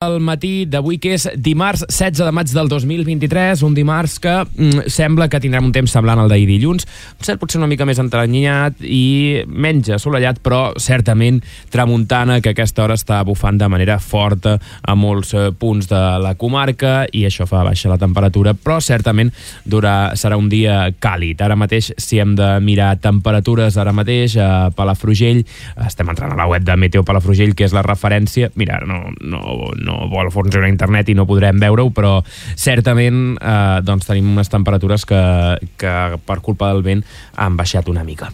el matí d'avui, que és dimarts 16 de maig del 2023, un dimarts que mm, sembla que tindrem un temps semblant al d'ahir dilluns, cert, potser una mica més entrenyat i menys assolellat, però certament tramuntana, que aquesta hora està bufant de manera forta a molts eh, punts de la comarca i això fa baixar la temperatura, però certament durà, serà un dia càlid. Ara mateix, si hem de mirar temperatures ara mateix a Palafrugell, estem entrant a la web de Meteo Palafrugell, que és la referència, mira, no, no, no no vol funcionar internet i no podrem veure-ho, però certament eh, doncs tenim unes temperatures que, que per culpa del vent han baixat una mica.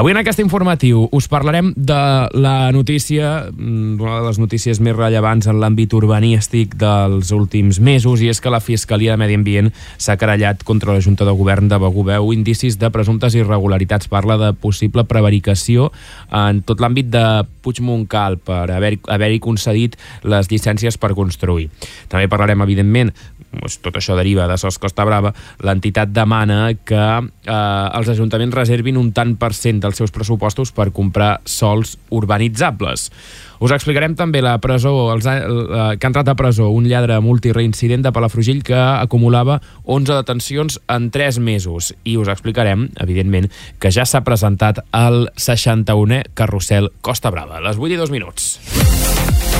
Avui en aquest informatiu us parlarem de la notícia, mm, una de les notícies més rellevants en l'àmbit urbanístic dels últims mesos, i és que la Fiscalia de Medi Ambient s'ha querellat contra la Junta de Govern de Begú. Veu indicis de presumptes irregularitats. Parla de possible prevaricació en tot l'àmbit de Puigmontcal per haver-hi haver concedit les llicències necessàries per construir. També parlarem, evidentment, doncs tot això deriva de SOS Costa Brava, l'entitat demana que eh, els ajuntaments reservin un tant per cent dels seus pressupostos per comprar sols urbanitzables. Us explicarem també la presó, els, eh, que ha entrat a presó un lladre multireincident de Palafrugell que acumulava 11 detencions en 3 mesos. I us explicarem, evidentment, que ja s'ha presentat el 61è carrusel Costa Brava. Les 8 i 2 minuts.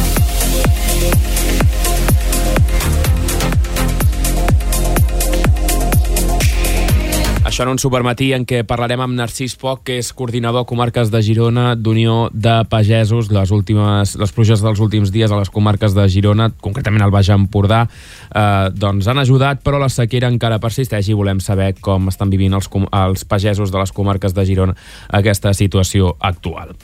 Això en un supermatí en què parlarem amb Narcís Poc, que és coordinador comarques de Girona d'Unió de Pagesos. Les últimes, les pluges dels últims dies a les comarques de Girona, concretament al Baix Empordà, eh, doncs han ajudat, però la sequera encara persisteix i volem saber com estan vivint els, els pagesos de les comarques de Girona aquesta situació actual.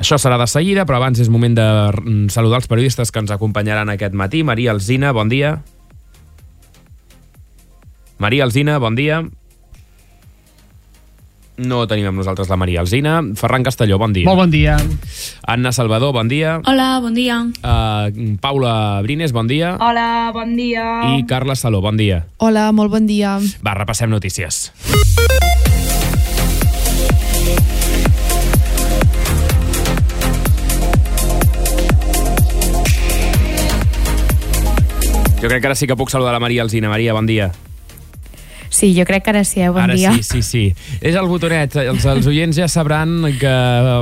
Això serà de seguida, però abans és moment de mm, saludar els periodistes que ens acompanyaran aquest matí. Maria Alzina, bon dia. Maria Alzina, bon dia. No tenim amb nosaltres la Maria Alzina. Ferran Castelló, bon dia. Molt bon dia. Anna Salvador, bon dia. Hola, bon dia. Uh, Paula Brines, bon dia. Hola, bon dia. I Carla Saló, bon dia. Hola, molt bon dia. Va, repassem notícies. Jo crec que ara sí que puc saludar la Maria Alzina. Maria, bon dia. Sí, jo crec que ara sí, eh? Bon ara dia. sí, sí, sí. És el botonet. Els, els oients ja sabran que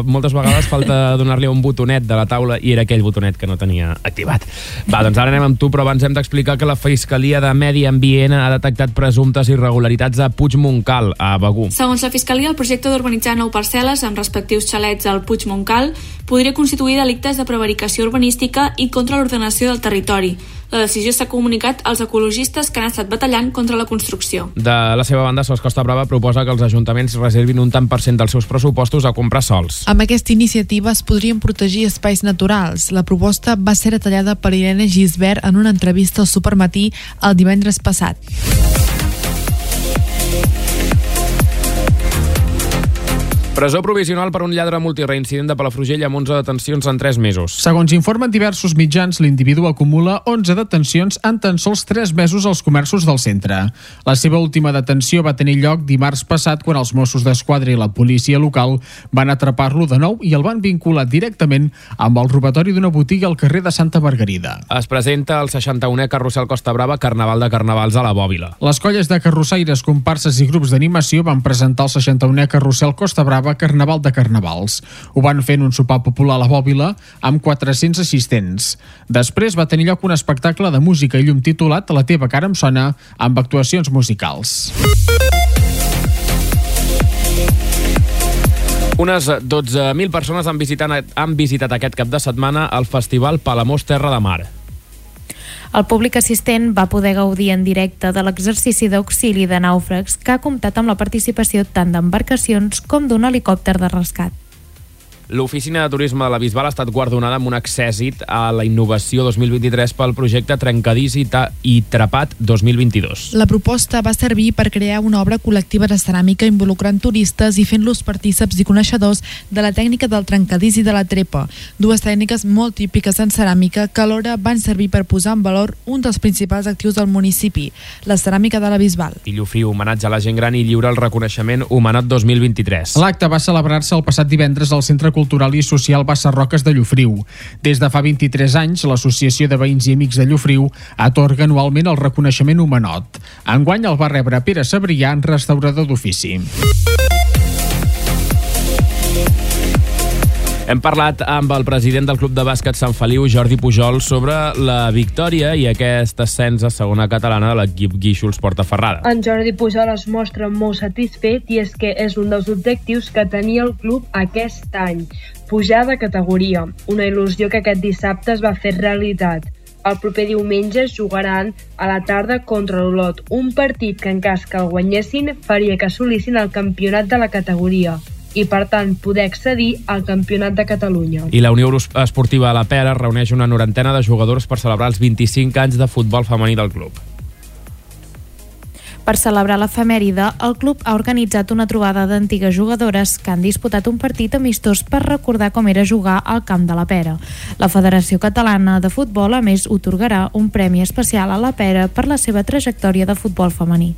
moltes vegades falta donar-li un botonet de la taula i era aquell botonet que no tenia activat. Va, doncs ara anem amb tu, però abans hem d'explicar que la Fiscalia de Medi Ambient ha detectat presumptes irregularitats a Puigmontcal, a Begú. Segons la Fiscalia, el projecte d'urbanitzar nou parcel·les amb respectius xalets al Puigmontcal podria constituir delictes de prevaricació urbanística i contra l'ordenació del territori. La decisió s'ha comunicat als ecologistes que han estat batallant contra la construcció. De la seva banda, Sos Costa Brava proposa que els ajuntaments reservin un tant per cent dels seus pressupostos a comprar sols. Amb aquesta iniciativa es podrien protegir espais naturals. La proposta va ser detallada per Irene Gisbert en una entrevista al Supermatí el divendres passat. Presó provisional per un lladre multireincident de Palafrugell amb 11 detencions en 3 mesos. Segons informen diversos mitjans, l'individu acumula 11 detencions en tan sols 3 mesos als comerços del centre. La seva última detenció va tenir lloc dimarts passat quan els Mossos d'Esquadra i la policia local van atrapar-lo de nou i el van vincular directament amb el robatori d'una botiga al carrer de Santa Margarida. Es presenta el 61è Carrusel Costa Brava Carnaval de Carnavals a la Bòbila. Les colles de carrossaires, comparses i grups d'animació van presentar el 61è Carrusel Costa Brava celebrava Carnaval de Carnavals. Ho van fer en un sopar popular a la Bòbila amb 400 assistents. Després va tenir lloc un espectacle de música i llum titulat La teva cara em sona amb actuacions musicals. Unes 12.000 persones han visitat, han visitat aquest cap de setmana el Festival Palamós Terra de Mar. El públic assistent va poder gaudir en directe de l'exercici d'auxili de nàufrags que ha comptat amb la participació tant d'embarcacions com d'un helicòpter de rescat. L'Oficina de Turisme de la Bisbal ha estat guardonada amb un accèssit a la innovació 2023 pel projecte Trencadís i, i Trapat 2022. La proposta va servir per crear una obra col·lectiva de ceràmica involucrant turistes i fent-los partíceps i coneixedors de la tècnica del trencadís i de la trepa, dues tècniques molt típiques en ceràmica que alhora van servir per posar en valor un dels principals actius del municipi, la ceràmica de la Bisbal. I l'ofiu homenatge a la gent gran i lliure el reconeixement Humanat 2023. L'acte va celebrar-se el passat divendres al Centre Cultural i Social Bassarroques de Llofriu. Des de fa 23 anys, l'Associació de Veïns i Amics de Llofriu atorga anualment el reconeixement Humanot. Enguany el va rebre Pere Sabrià, restaurador d'ofici. Hem parlat amb el president del Club de Bàsquet Sant Feliu, Jordi Pujol, sobre la victòria i aquest ascens a segona catalana de l'equip Guíxols Portaferrada. En Jordi Pujol es mostra molt satisfet i és que és un dels objectius que tenia el club aquest any, pujar de categoria, una il·lusió que aquest dissabte es va fer realitat. El proper diumenge jugaran a la tarda contra l'Olot, un partit que en cas que el guanyessin faria que assolissin el campionat de la categoria i, per tant, poder accedir al Campionat de Catalunya. I la Unió Esportiva La Pera reuneix una norantena de jugadors per celebrar els 25 anys de futbol femení del club. Per celebrar l'efemèride, el club ha organitzat una trobada d'antigues jugadores que han disputat un partit amistós per recordar com era jugar al camp de la Pera. La Federació Catalana de Futbol, a més, otorgarà un premi especial a la Pera per la seva trajectòria de futbol femení.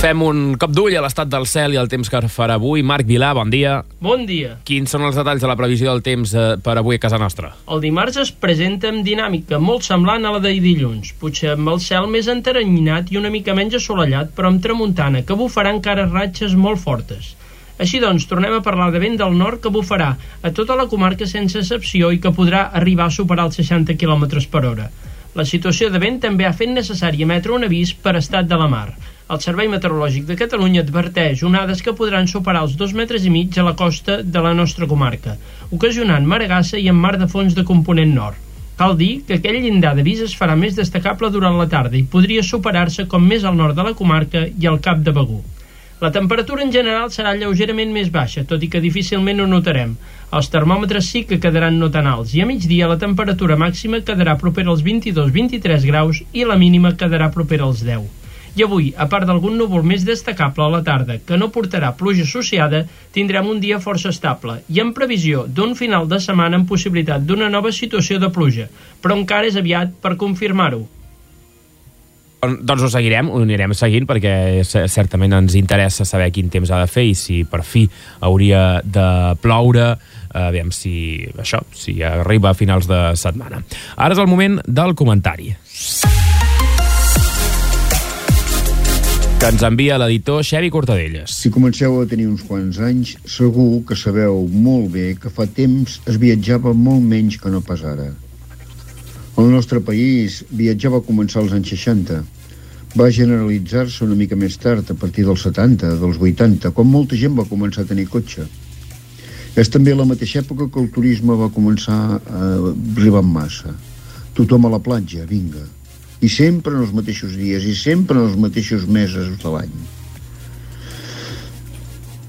Fem un cop d'ull a l'estat del cel i el temps que farà avui. Marc Vilà, bon dia. Bon dia. Quins són els detalls de la previsió del temps eh, per avui a casa nostra? El dimarts es presenta amb dinàmica molt semblant a la de dilluns, potser amb el cel més enteranyinat i una mica menys assolellat, però amb tramuntana, que bufarà encara ratxes molt fortes. Així doncs, tornem a parlar de vent del nord que bufarà a tota la comarca sense excepció i que podrà arribar a superar els 60 km per hora. La situació de vent també ha fet necessari emetre un avís per estat de la mar el Servei Meteorològic de Catalunya adverteix onades que podran superar els dos metres i mig a la costa de la nostra comarca, ocasionant maregassa i en mar de fons de component nord. Cal dir que aquell llindar d'avís es farà més destacable durant la tarda i podria superar-se com més al nord de la comarca i al cap de Begú. La temperatura en general serà lleugerament més baixa, tot i que difícilment ho notarem. Els termòmetres sí que quedaran no tan alts i a migdia la temperatura màxima quedarà propera als 22-23 graus i la mínima quedarà propera als 10. I avui, a part d'algun núvol més destacable a la tarda que no portarà pluja associada, tindrem un dia força estable i en previsió d'un final de setmana amb possibilitat d'una nova situació de pluja, però encara és aviat per confirmar-ho. Doncs ho seguirem, ho anirem seguint perquè certament ens interessa saber quin temps ha de fer i si per fi hauria de ploure, aviam si això, si arriba a finals de setmana. Ara és el moment del comentari. Que ens envia l'editor Xevi Cortadelles. Si comenceu a tenir uns quants anys, segur que sabeu molt bé que fa temps es viatjava molt menys que no pas ara. El nostre país viatjava a començar als anys 60. Va generalitzar-se una mica més tard, a partir dels 70, dels 80, quan molta gent va començar a tenir cotxe. És també la mateixa època que el turisme va començar a arribar en massa. Tothom a la platja, vinga i sempre en els mateixos dies i sempre en els mateixos mesos de l'any.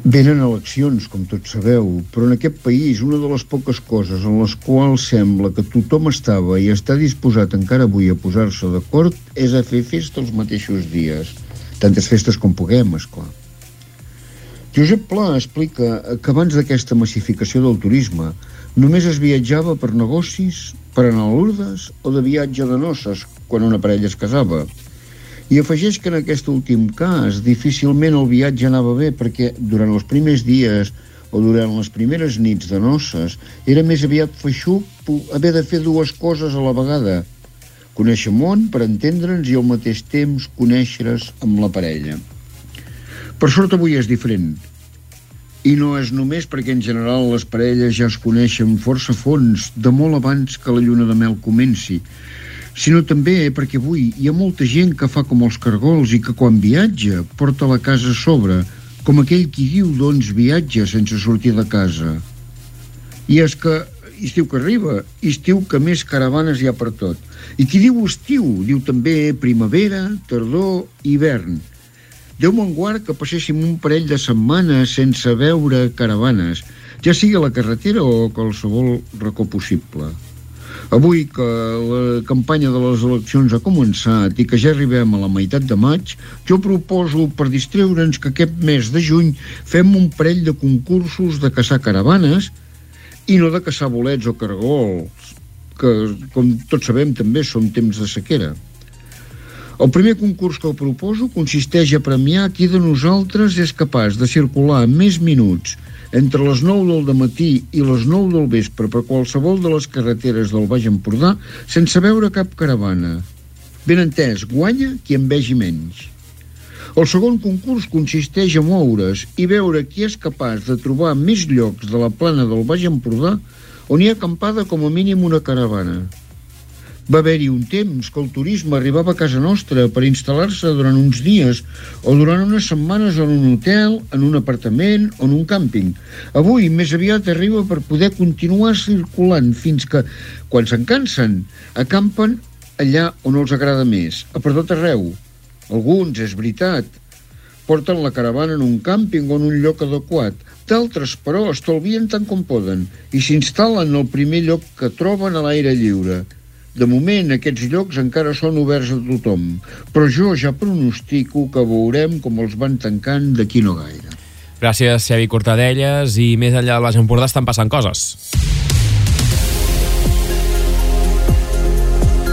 Venen eleccions, com tots sabeu, però en aquest país una de les poques coses en les quals sembla que tothom estava i està disposat encara avui a posar-se d'acord és a fer festa els mateixos dies. Tantes festes com puguem, és clar. Josep Pla explica que abans d'aquesta massificació del turisme només es viatjava per negocis, per anar a Lourdes o de viatge de noces, quan una parella es casava. I afegeix que en aquest últim cas difícilment el viatge anava bé perquè durant els primers dies o durant les primeres nits de noces era més aviat feixuc haver de fer dues coses a la vegada. Conèixer món per entendre'ns i al mateix temps conèixer-es amb la parella. Per sort avui és diferent. I no és només perquè en general les parelles ja es coneixen força fons de molt abans que la lluna de mel comenci, sinó també perquè avui hi ha molta gent que fa com els cargols i que quan viatja porta la casa a sobre, com aquell qui diu doncs viatja sense sortir de casa. I és que estiu que arriba, estiu que més caravanes hi ha per tot. I qui diu estiu, diu també primavera, tardor, hivern. Déu me'n guard que passéssim un parell de setmanes sense veure caravanes, ja sigui a la carretera o a qualsevol racó possible. Avui que la campanya de les eleccions ha començat i que ja arribem a la meitat de maig, jo proposo, per distreure'ns, que aquest mes de juny fem un parell de concursos de caçar caravanes i no de caçar bolets o cargols, que, com tots sabem, també són temps de sequera. El primer concurs que proposo consisteix a premiar qui de nosaltres és capaç de circular més minuts entre les 9 del matí i les 9 del vespre per qualsevol de les carreteres del Baix Empordà sense veure cap caravana. Ben entès, guanya qui en vegi menys. El segon concurs consisteix a moure's i veure qui és capaç de trobar més llocs de la plana del Baix Empordà on hi ha acampada com a mínim una caravana. Va haver-hi un temps que el turisme arribava a casa nostra per instal·lar-se durant uns dies o durant unes setmanes en un hotel, en un apartament o en un càmping. Avui més aviat arriba per poder continuar circulant fins que, quan se'n cansen, acampen allà on els agrada més, a per tot arreu. Alguns, és veritat, porten la caravana en un càmping o en un lloc adequat. D'altres, però, estalvien tant com poden i s'instal·len al primer lloc que troben a l'aire lliure – de moment, aquests llocs encara són oberts a tothom, però jo ja pronostico que veurem com els van tancant d'aquí no gaire. Gràcies, Xavi Cortadelles. I més enllà del Baix Empordà estan passant coses.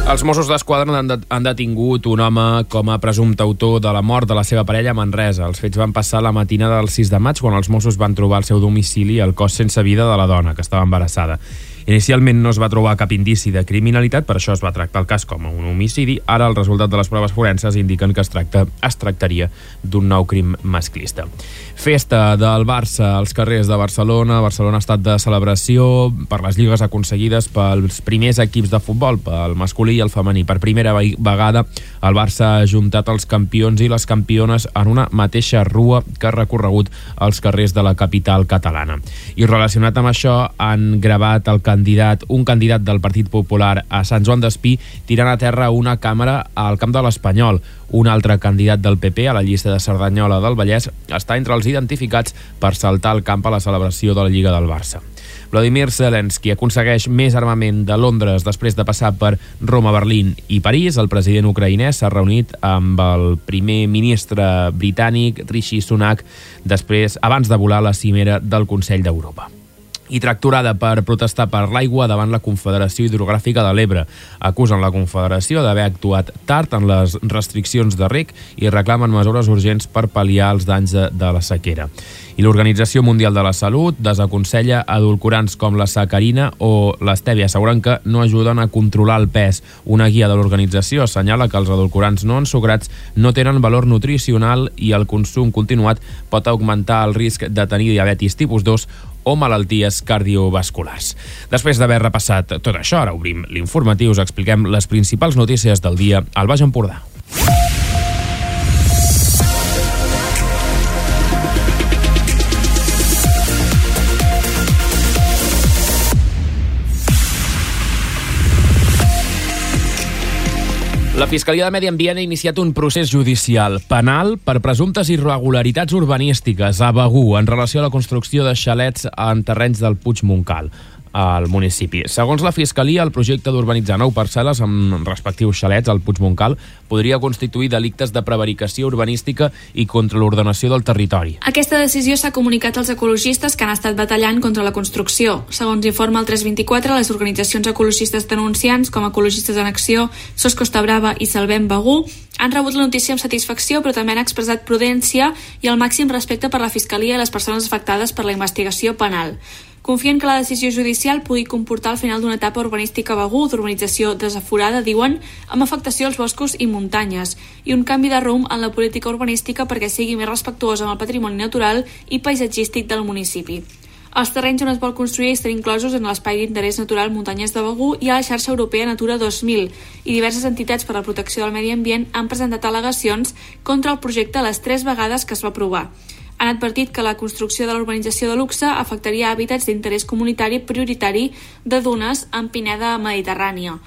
Els Mossos d'Esquadra han, de, han detingut un home com a presumpte autor de la mort de la seva parella a Manresa. Els fets van passar la matina del 6 de maig quan els Mossos van trobar al seu domicili el cos sense vida de la dona, que estava embarassada. Inicialment no es va trobar cap indici de criminalitat, per això es va tractar el cas com a un homicidi. Ara el resultat de les proves forenses indiquen que es, tracta, es tractaria d'un nou crim masclista. Festa del Barça als carrers de Barcelona. Barcelona ha estat de celebració per les lligues aconseguides pels primers equips de futbol, pel masculí i el femení. Per primera vegada el Barça ha juntat els campions i les campiones en una mateixa rua que ha recorregut els carrers de la capital catalana. I relacionat amb això han gravat el candidat, un candidat del Partit Popular a Sant Joan d'Espí tirant a terra una càmera al camp de l'Espanyol. Un altre candidat del PP a la llista de Cerdanyola del Vallès està entre els identificats per saltar al camp a la celebració de la Lliga del Barça. Vladimir Zelensky aconsegueix més armament de Londres després de passar per Roma, Berlín i París. El president ucraïnès s'ha reunit amb el primer ministre britànic Rishi Sunak després abans de volar la cimera del Consell d'Europa i tracturada per protestar per l'aigua davant la Confederació Hidrogràfica de l'Ebre. Acusen la Confederació d'haver actuat tard en les restriccions de rec i reclamen mesures urgents per pal·liar els danys de, la sequera. I l'Organització Mundial de la Salut desaconsella adulcorants com la sacarina o l'estèvia, asseguren que no ajuden a controlar el pes. Una guia de l'organització assenyala que els adulcorants no ensucrats no tenen valor nutricional i el consum continuat pot augmentar el risc de tenir diabetis tipus 2 o malalties cardiovasculars. Després d'haver repassat tot això, ara obrim l'informatiu, us expliquem les principals notícies del dia al Baix Empordà. La Fiscalia de Medi Ambient ha iniciat un procés judicial penal per presumptes irregularitats urbanístiques a Begú en relació a la construcció de xalets en terrenys del Puig Montcal al municipi. Segons la Fiscalia, el projecte d'urbanitzar nou parcel·les amb respectius xalets al Puig Montcal podria constituir delictes de prevaricació urbanística i contra l'ordenació del territori. Aquesta decisió s'ha comunicat als ecologistes que han estat batallant contra la construcció. Segons informa el 324, les organitzacions ecologistes denunciants, com Ecologistes en Acció, SOS Costa Brava i Salvem Begú, han rebut la notícia amb satisfacció, però també han expressat prudència i el màxim respecte per la Fiscalia i les persones afectades per la investigació penal. Confien que la decisió judicial pugui comportar el final d'una etapa urbanística Begú d'urbanització desaforada, diuen, amb afectació als boscos i muntanyes, i un canvi de rumb en la política urbanística perquè sigui més respectuosa amb el patrimoni natural i paisatgístic del municipi. Els terrenys on es vol construir estan inclosos en l'espai d'interès natural Muntanyes de Begú i a la xarxa europea Natura 2000 i diverses entitats per a la protecció del medi ambient han presentat al·legacions contra el projecte les tres vegades que es va aprovar han advertit que la construcció de la urbanització de luxe afectaria hàbitats d'interès comunitari prioritari de dunes en Pineda Mediterrània.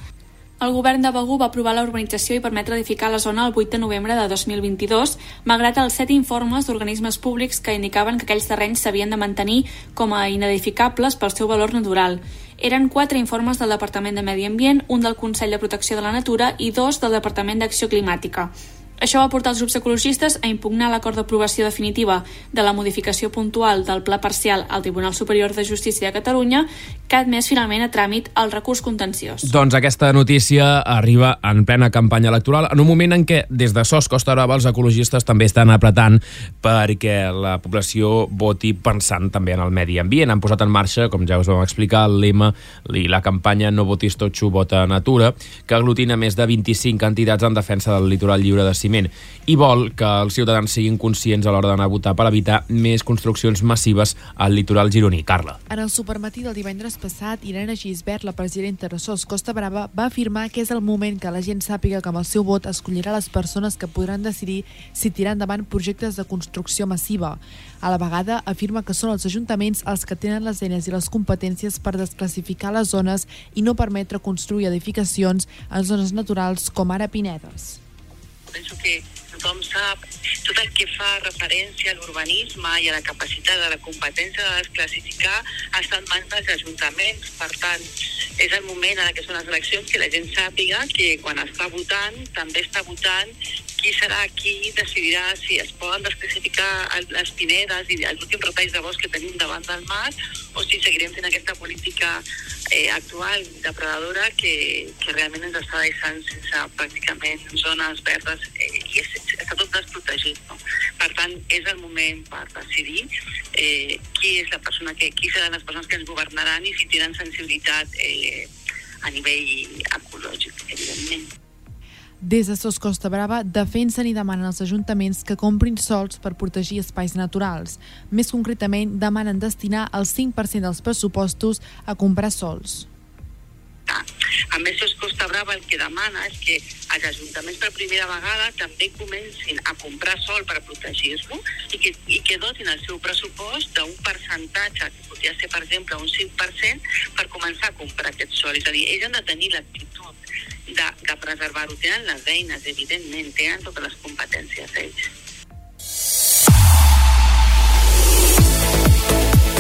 El govern de Begú va aprovar la urbanització i permetre edificar la zona el 8 de novembre de 2022, malgrat els set informes d'organismes públics que indicaven que aquells terrenys s'havien de mantenir com a inedificables pel seu valor natural. Eren quatre informes del Departament de Medi Ambient, un del Consell de Protecció de la Natura i dos del Departament d'Acció Climàtica. Això va portar els grups ecologistes a impugnar l'acord d'aprovació definitiva de la modificació puntual del pla parcial al Tribunal Superior de Justícia de Catalunya, que ha admès finalment a tràmit el recurs contenciós. Doncs aquesta notícia arriba en plena campanya electoral, en un moment en què des de SOS Costa Brava els ecologistes també estan apretant perquè la població voti pensant també en el medi ambient. Han posat en marxa, com ja us vam explicar, el lema i la campanya No votis totxo, vota natura, que aglutina més de 25 entitats en defensa del litoral lliure de ciment i vol que els ciutadans siguin conscients a l'hora d'anar a votar per evitar més construccions massives al litoral gironí. Carla. En el supermatí del divendres passat, Irene Gisbert, la presidenta de SOS Costa Brava, va afirmar que és el moment que la gent sàpiga que amb el seu vot escollirà les persones que podran decidir si tirar endavant projectes de construcció massiva. A la vegada, afirma que són els ajuntaments els que tenen les eines i les competències per desclassificar les zones i no permetre construir edificacions en zones naturals com ara pinedes. Penso que tothom sap tot el que fa referència a l'urbanisme i a la capacitat de la competència de desclassificar està en mans dels ajuntaments. Per tant, és el moment en què són les eleccions que la gent sàpiga que quan està votant també està votant qui serà qui decidirà si es poden desclassificar les pinedes i els últims retalls de bosc que tenim davant del mar o si seguirem fent aquesta política eh, actual depredadora que, que realment ens està deixant sense pràcticament zones verdes eh, i és, està tot desprotegit. No? Per tant, és el moment per decidir eh, qui és la persona que, qui seran les persones que ens governaran i si tenen sensibilitat eh, a nivell ecològic, evidentment. Des de Sos Costa Brava defensen i demanen als ajuntaments que comprin sols per protegir espais naturals. Més concretament, demanen destinar el 5% dels pressupostos a comprar sols. A més, Sos Costa Brava el que demana és que els ajuntaments per primera vegada també comencin a comprar sol per protegir-lo i, que, i que dotin el seu pressupost d'un percentatge, que podria ser, per exemple, un 5%, per començar a comprar aquest sol. És a dir, ells han de tenir l'actitud de, de preservar-ho. Tenen les eines, evidentment, tenen totes les competències ells.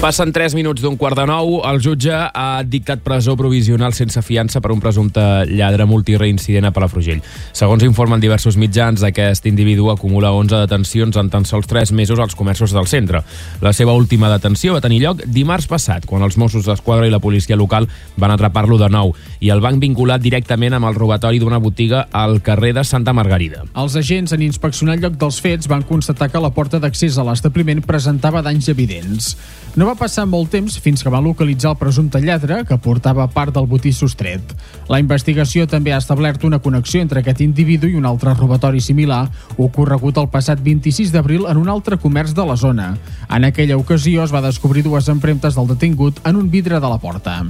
Passen 3 minuts d'un quart de nou. El jutge ha dictat presó provisional sense fiança per un presumpte lladre multireincident a Palafrugell. Segons informen diversos mitjans, aquest individu acumula 11 detencions en tan sols 3 mesos als comerços del centre. La seva última detenció va tenir lloc dimarts passat, quan els Mossos d'Esquadra i la policia local van atrapar-lo de nou i el van vinculat directament amb el robatori d'una botiga al carrer de Santa Margarida. Els agents en inspeccionar el lloc dels fets van constatar que la porta d'accés a l'establiment presentava danys evidents. No va passar molt temps fins que va localitzar el presumpte lladre que portava part del botí sostret. La investigació també ha establert una connexió entre aquest individu i un altre robatori similar ocorregut el passat 26 d'abril en un altre comerç de la zona. En aquella ocasió es va descobrir dues empremtes del detingut en un vidre de la porta.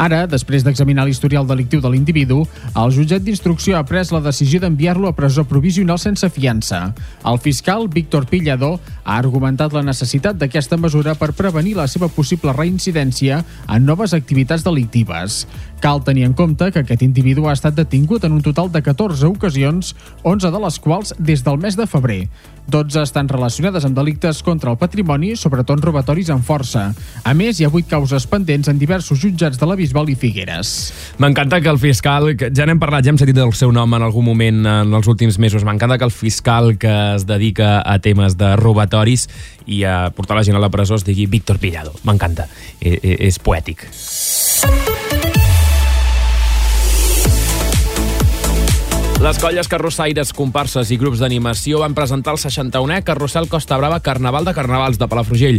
Ara, després d'examinar l'historial delictiu de l'individu, el jutjat d'instrucció ha pres la decisió d'enviar-lo a presó provisional sense fiança. El fiscal, Víctor Pillador, ha argumentat la necessitat d'aquesta mesura per prevenir la seva possible reincidència en noves activitats delictives. Cal tenir en compte que aquest individu ha estat detingut en un total de 14 ocasions, 11 de les quals des del mes de febrer. 12 estan relacionades amb delictes contra el patrimoni, sobretot robatoris amb força. A més, hi ha 8 causes pendents en diversos jutjats de la Bisbal i Figueres. M'encanta que el fiscal, que ja n'hem parlat, ja hem sentit el seu nom en algun moment en els últims mesos, m'encanta que el fiscal que es dedica a temes de robatoris i a portar la gent a la presó es digui Víctor Pillado. M'encanta. E -e és poètic. Les colles carrossaires, comparses i grups d'animació van presentar el 61è Carrossel Costa Brava Carnaval de Carnavals de Palafrugell,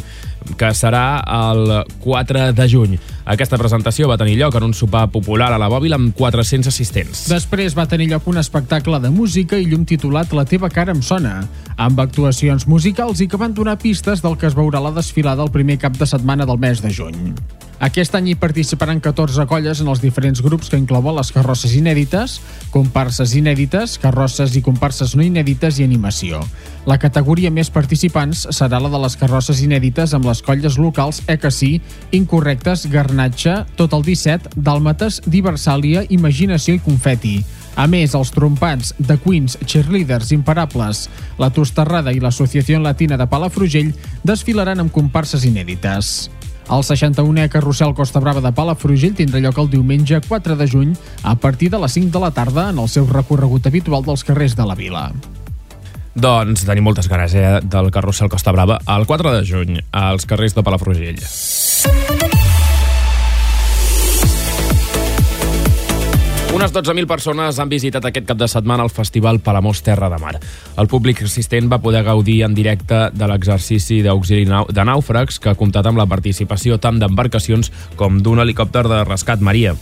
que serà el 4 de juny. Aquesta presentació va tenir lloc en un sopar popular a la Bòbil amb 400 assistents. Després va tenir lloc un espectacle de música i llum titulat La teva cara em sona, amb actuacions musicals i que van donar pistes del que es veurà la desfilada el primer cap de setmana del mes de juny. Aquest any hi participaran 14 colles en els diferents grups que inclouen les carrosses inèdites, comparses inèdites, carrosses i comparses no inèdites i animació. La categoria més participants serà la de les carrosses inèdites amb les colles locals ECACI, Incorrectes, Garnatge, Tot el 17, Dàlmates, Diversàlia, Imaginació i Confeti. A més, els trompats de Queens, Cheerleaders, Imparables, la Tosterrada i l'Associació Latina de Palafrugell desfilaran amb comparses inèdites. El 61è Carrossel Costa Brava de Palafrugell tindrà lloc el diumenge 4 de juny a partir de les 5 de la tarda en el seu recorregut habitual dels carrers de la vila. Doncs tenim moltes ganes eh, del carrusel Costa Brava el 4 de juny als carrers de Palafrugell. Unes 12.000 persones han visitat aquest cap de setmana el Festival Palamós Terra de Mar. El públic assistent va poder gaudir en directe de l'exercici d'auxili de nàufrags que ha comptat amb la participació tant d'embarcacions com d'un helicòpter de rescat Maria.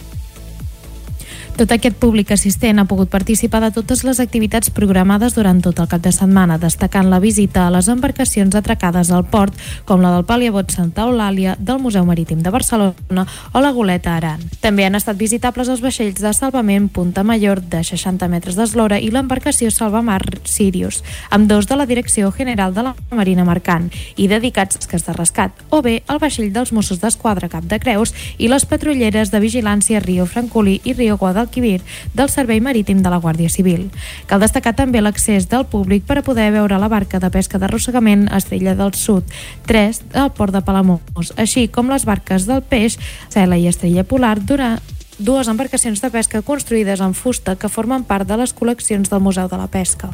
Tot aquest públic assistent ha pogut participar de totes les activitats programades durant tot el cap de setmana, destacant la visita a les embarcacions atracades al port, com la del Paliabot Santa Eulàlia, del Museu Marítim de Barcelona o la Goleta Aran. També han estat visitables els vaixells de salvament Punta Mayor de 60 metres d'eslora i l'embarcació Salvamar Sirius, amb dos de la Direcció General de la Marina Mercant i dedicats a de rescat, o bé el vaixell dels Mossos d'Esquadra Cap de Creus i les patrulleres de vigilància Rio Francolí i Rio Guadalquivir Guadalquivir del Servei Marítim de la Guàrdia Civil. Cal destacar també l'accés del públic per a poder veure la barca de pesca d'arrossegament Estrella del Sud 3 al port de Palamós, així com les barques del peix Cela i Estrella Polar durant dues embarcacions de pesca construïdes en fusta que formen part de les col·leccions del Museu de la Pesca.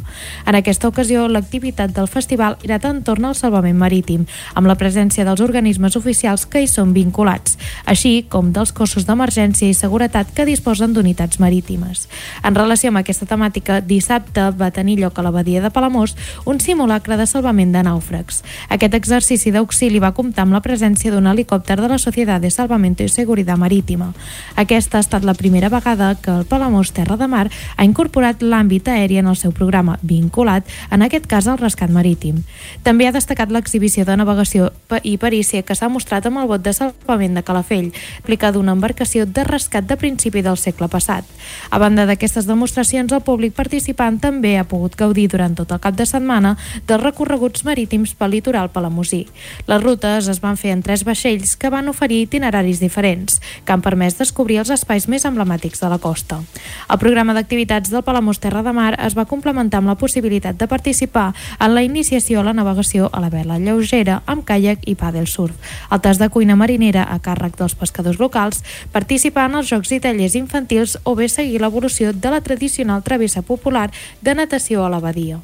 En aquesta ocasió, l'activitat del festival era entorn al salvament marítim, amb la presència dels organismes oficials que hi són vinculats, així com dels cossos d'emergència i seguretat que disposen d'unitats marítimes. En relació amb aquesta temàtica, dissabte va tenir lloc a l'abadia de Palamós un simulacre de salvament de nàufrags. Aquest exercici d'auxili va comptar amb la presència d'un helicòpter de la Societat de Salvamento i Seguridad Marítima. Aquesta ha estat la primera vegada que el Palamós Terra de Mar ha incorporat l'àmbit aeri en el seu programa, vinculat, en aquest cas, al rescat marítim. També ha destacat l'exhibició de navegació i perícia que s'ha mostrat amb el bot de salvament de Calafell, aplicada d'una embarcació de rescat de principi del segle passat. A banda d'aquestes demostracions, el públic participant també ha pogut gaudir durant tot el cap de setmana dels recorreguts marítims pel litoral palamosí. Les rutes es van fer en tres vaixells que van oferir itineraris diferents, que han permès descobrir els espais més emblemàtics de la costa. El programa d'activitats del Palamós Terra de Mar es va complementar amb la possibilitat de participar en la iniciació a la navegació a la vela lleugera amb caiac i pàdel surf, el tas de cuina marinera a càrrec dels pescadors locals, participar en els jocs i tallers infantils o bé seguir l'evolució de la tradicional travessa popular de natació a la badia.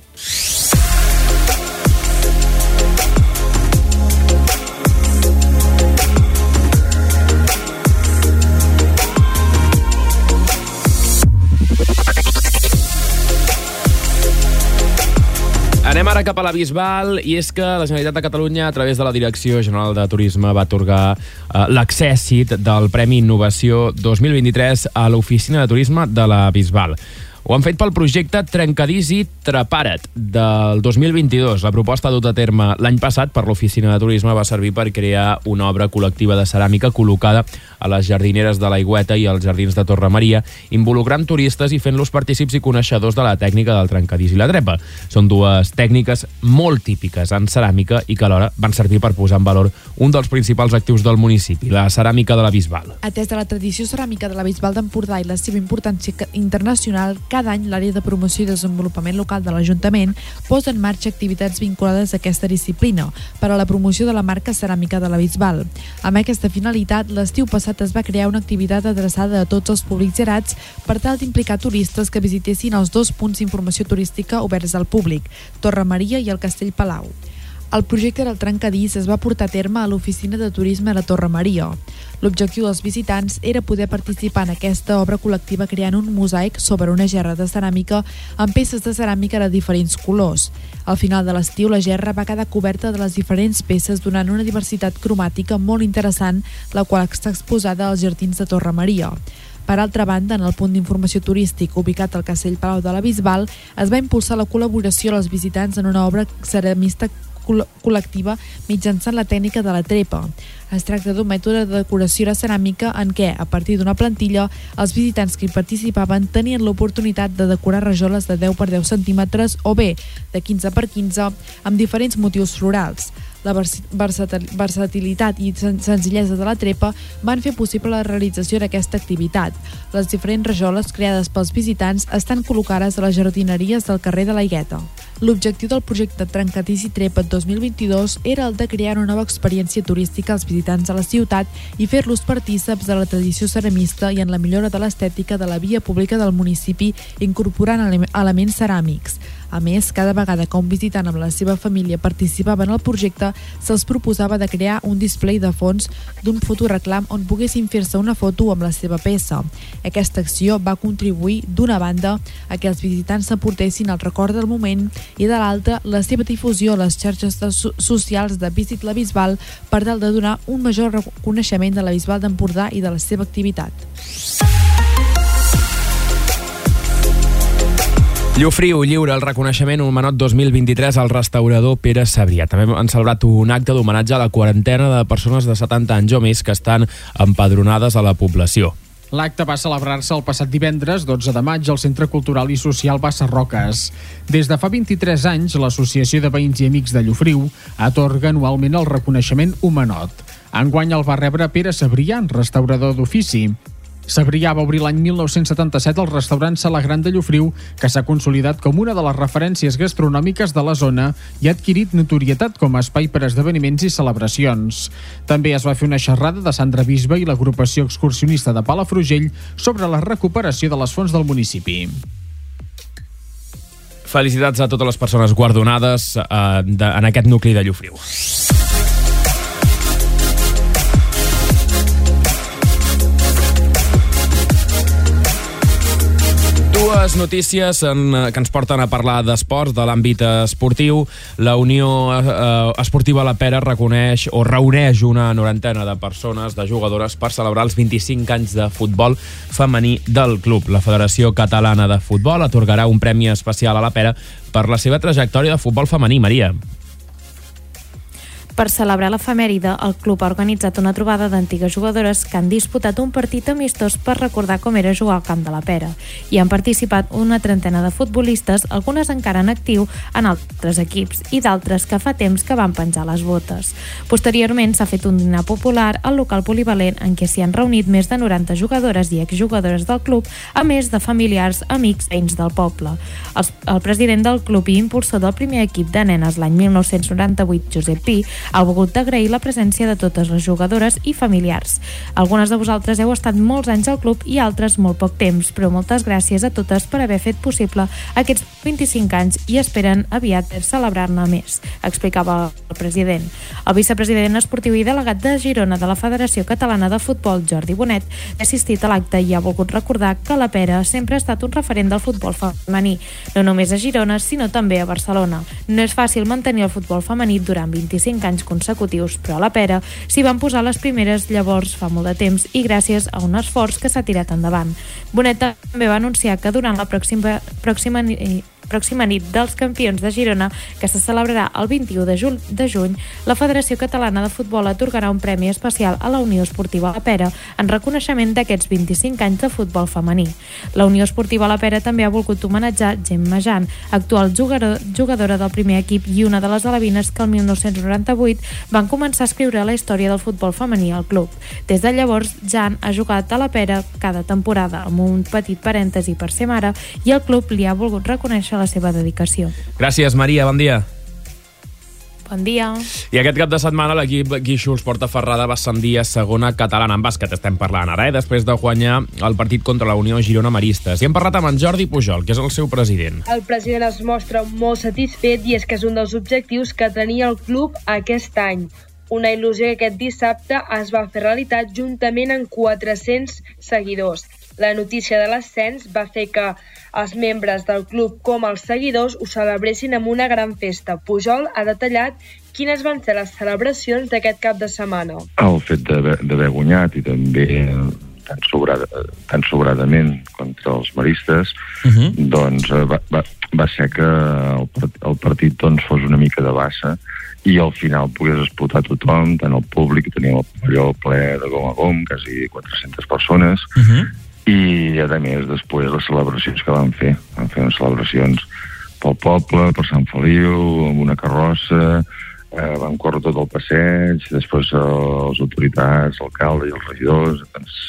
Anem ara cap a la Bisbal i és que la Generalitat de Catalunya a través de la Direcció General de Turisme va atorgar eh, l'accèssit del Premi Innovació 2023 a l'Oficina de Turisme de la Bisbal. Ho han fet pel projecte Trencadís i Trepara't del 2022. La proposta dut a terme l'any passat per l'Oficina de Turisme va servir per crear una obra col·lectiva de ceràmica col·locada a les jardineres de l'Aigüeta i als jardins de Torre Maria, involucrant turistes i fent-los partícips i coneixedors de la tècnica del trencadís i la trepa. Són dues tècniques molt típiques en ceràmica i que alhora van servir per posar en valor un dels principals actius del municipi, la ceràmica de la Bisbal. Atès de la tradició ceràmica de la Bisbal d'Empordà i la seva importància internacional, cada any l'àrea de promoció i desenvolupament local de l'Ajuntament posa en marxa activitats vinculades a aquesta disciplina per a la promoció de la marca ceràmica de la Bisbal. Amb aquesta finalitat, l'estiu passat es va crear una activitat adreçada a tots els públics gerats per tal d'implicar turistes que visitessin els dos punts d'informació turística oberts al públic, Torre Maria i el Castell Palau. El projecte del trencadís es va portar a terme a l'oficina de turisme la Torre Maria. L'objectiu dels visitants era poder participar en aquesta obra col·lectiva creant un mosaic sobre una gerra de ceràmica amb peces de ceràmica de diferents colors. Al final de l'estiu, la gerra va quedar coberta de les diferents peces donant una diversitat cromàtica molt interessant, la qual està exposada als jardins de Torre Maria. Per altra banda, en el punt d'informació turístic ubicat al Castell Palau de la Bisbal, es va impulsar la col·laboració als visitants en una obra ceramista col·lectiva mitjançant la tècnica de la trepa. Es tracta d'un mètode de decoració de ceràmica en què, a partir d'una plantilla, els visitants que hi participaven tenien l'oportunitat de decorar rajoles de 10 per 10 centímetres o bé de 15 per 15 amb diferents motius florals. La versatilitat i senzillesa de la trepa van fer possible la realització d'aquesta activitat. Les diferents rajoles creades pels visitants estan col·locades a les jardineries del carrer de la Higueta. L'objectiu del projecte Trencatís i Trepa 2022 era el de crear una nova experiència turística als visitants a la ciutat i fer-los partíceps de la tradició ceramista i en la millora de l'estètica de la via pública del municipi incorporant elements ceràmics. A més, cada vegada que un visitant amb la seva família participava en el projecte, se'ls proposava de crear un display de fons d'un fotoreclam on poguessin fer-se una foto amb la seva peça. Aquesta acció va contribuir, d'una banda, a que els visitants s'aportessin el record del moment i de l'altra, la seva difusió a les xarxes socials de Visit la Bisbal per tal de donar un major reconeixement de la Bisbal d'Empordà i de la seva activitat. Llufriu lliura el reconeixement Humanot 2023 al restaurador Pere Sabrià. També han celebrat un acte d'homenatge a la quarantena de persones de 70 anys o més que estan empadronades a la població. L'acte va celebrar-se el passat divendres, 12 de maig, al Centre Cultural i Social Bassa Roques. Des de fa 23 anys, l'Associació de Veïns i Amics de Llufriu atorga anualment el reconeixement Humanot. Enguany el va rebre Pere Sabrià, restaurador d'ofici. Sabrià va obrir l'any 1977 el restaurant Sala Gran de Llofriu, que s'ha consolidat com una de les referències gastronòmiques de la zona i ha adquirit notorietat com a espai per esdeveniments i celebracions. També es va fer una xerrada de Sandra Bisbe i l'agrupació excursionista de Palafrugell sobre la recuperació de les fonts del municipi. Felicitats a totes les persones guardonades eh, de, en aquest nucli de Llofriu. Dues notícies en, eh, que ens porten a parlar d'esports, de l'àmbit esportiu. La Unió eh, Esportiva La Pera reconeix o reuneix una norantena de persones, de jugadores, per celebrar els 25 anys de futbol femení del club. La Federació Catalana de Futbol atorgarà un premi especial a La Pera per la seva trajectòria de futbol femení. Maria. Per celebrar l'efemèride, el club ha organitzat una trobada d'antigues jugadores que han disputat un partit amistós per recordar com era jugar al camp de la Pera. Hi han participat una trentena de futbolistes, algunes encara en actiu en altres equips i d'altres que fa temps que van penjar les botes. Posteriorment s'ha fet un dinar popular al local polivalent en què s'hi han reunit més de 90 jugadores i exjugadores del club, a més de familiars, amics, veïns del poble. El, el president del club i impulsor del primer equip de nenes l'any 1998, Josep Pi, ha volgut d'agrair la presència de totes les jugadores i familiars. Algunes de vosaltres heu estat molts anys al club i altres molt poc temps, però moltes gràcies a totes per haver fet possible aquests 25 anys i esperen aviat celebrar-ne més, explicava el president. El vicepresident esportiu i delegat de Girona de la Federació Catalana de Futbol, Jordi Bonet, ha assistit a l'acte i ha volgut recordar que la Pera sempre ha estat un referent del futbol femení, no només a Girona, sinó també a Barcelona. No és fàcil mantenir el futbol femení durant 25 anys anys consecutius, però a la pera s'hi van posar les primeres llavors fa molt de temps i gràcies a un esforç que s'ha tirat endavant. Bonet també va anunciar que durant la pròxima, pròxima pròxima nit dels campions de Girona, que se celebrarà el 21 de, juny, de juny, la Federació Catalana de Futbol atorgarà un premi especial a la Unió Esportiva La Pera en reconeixement d'aquests 25 anys de futbol femení. La Unió Esportiva La Pera també ha volgut homenatjar Gemma Jan, actual jugador, jugadora del primer equip i una de les alevines que el 1998 van començar a escriure la història del futbol femení al club. Des de llavors, Jan ha jugat a la Pera cada temporada amb un petit parèntesi per ser mare i el club li ha volgut reconèixer la seva dedicació. Gràcies, Maria. Bon dia. Bon dia. I aquest cap de setmana l'equip Guíxols Porta Ferrada va ascendir a segona catalana en bàsquet. Estem parlant ara, eh? després de guanyar el partit contra la Unió Girona Maristes. I hem parlat amb en Jordi Pujol, que és el seu president. El president es mostra molt satisfet i és que és un dels objectius que tenia el club aquest any. Una il·lusió que aquest dissabte es va fer realitat juntament amb 400 seguidors. La notícia de l'ascens va fer que els membres del club com els seguidors ho celebressin amb una gran festa. Pujol ha detallat quines van ser les celebracions d'aquest cap de setmana. El fet d'haver guanyat i també tan, sobrada, tan sobradament contra els maristes, uh mhm. -huh. doncs eh, va, va, va ser que el, el partit doncs, fos una mica de bassa i al final pogués explotar tothom, tant el públic, teníem el pavelló ple de gom a gom, quasi 400 persones, uh mhm. -huh i a més després les celebracions que van fer van fer unes celebracions pel poble, per Sant Feliu amb una carrossa eh, vam córrer tot el passeig després eh, les autoritats, l'alcalde i els regidors ens,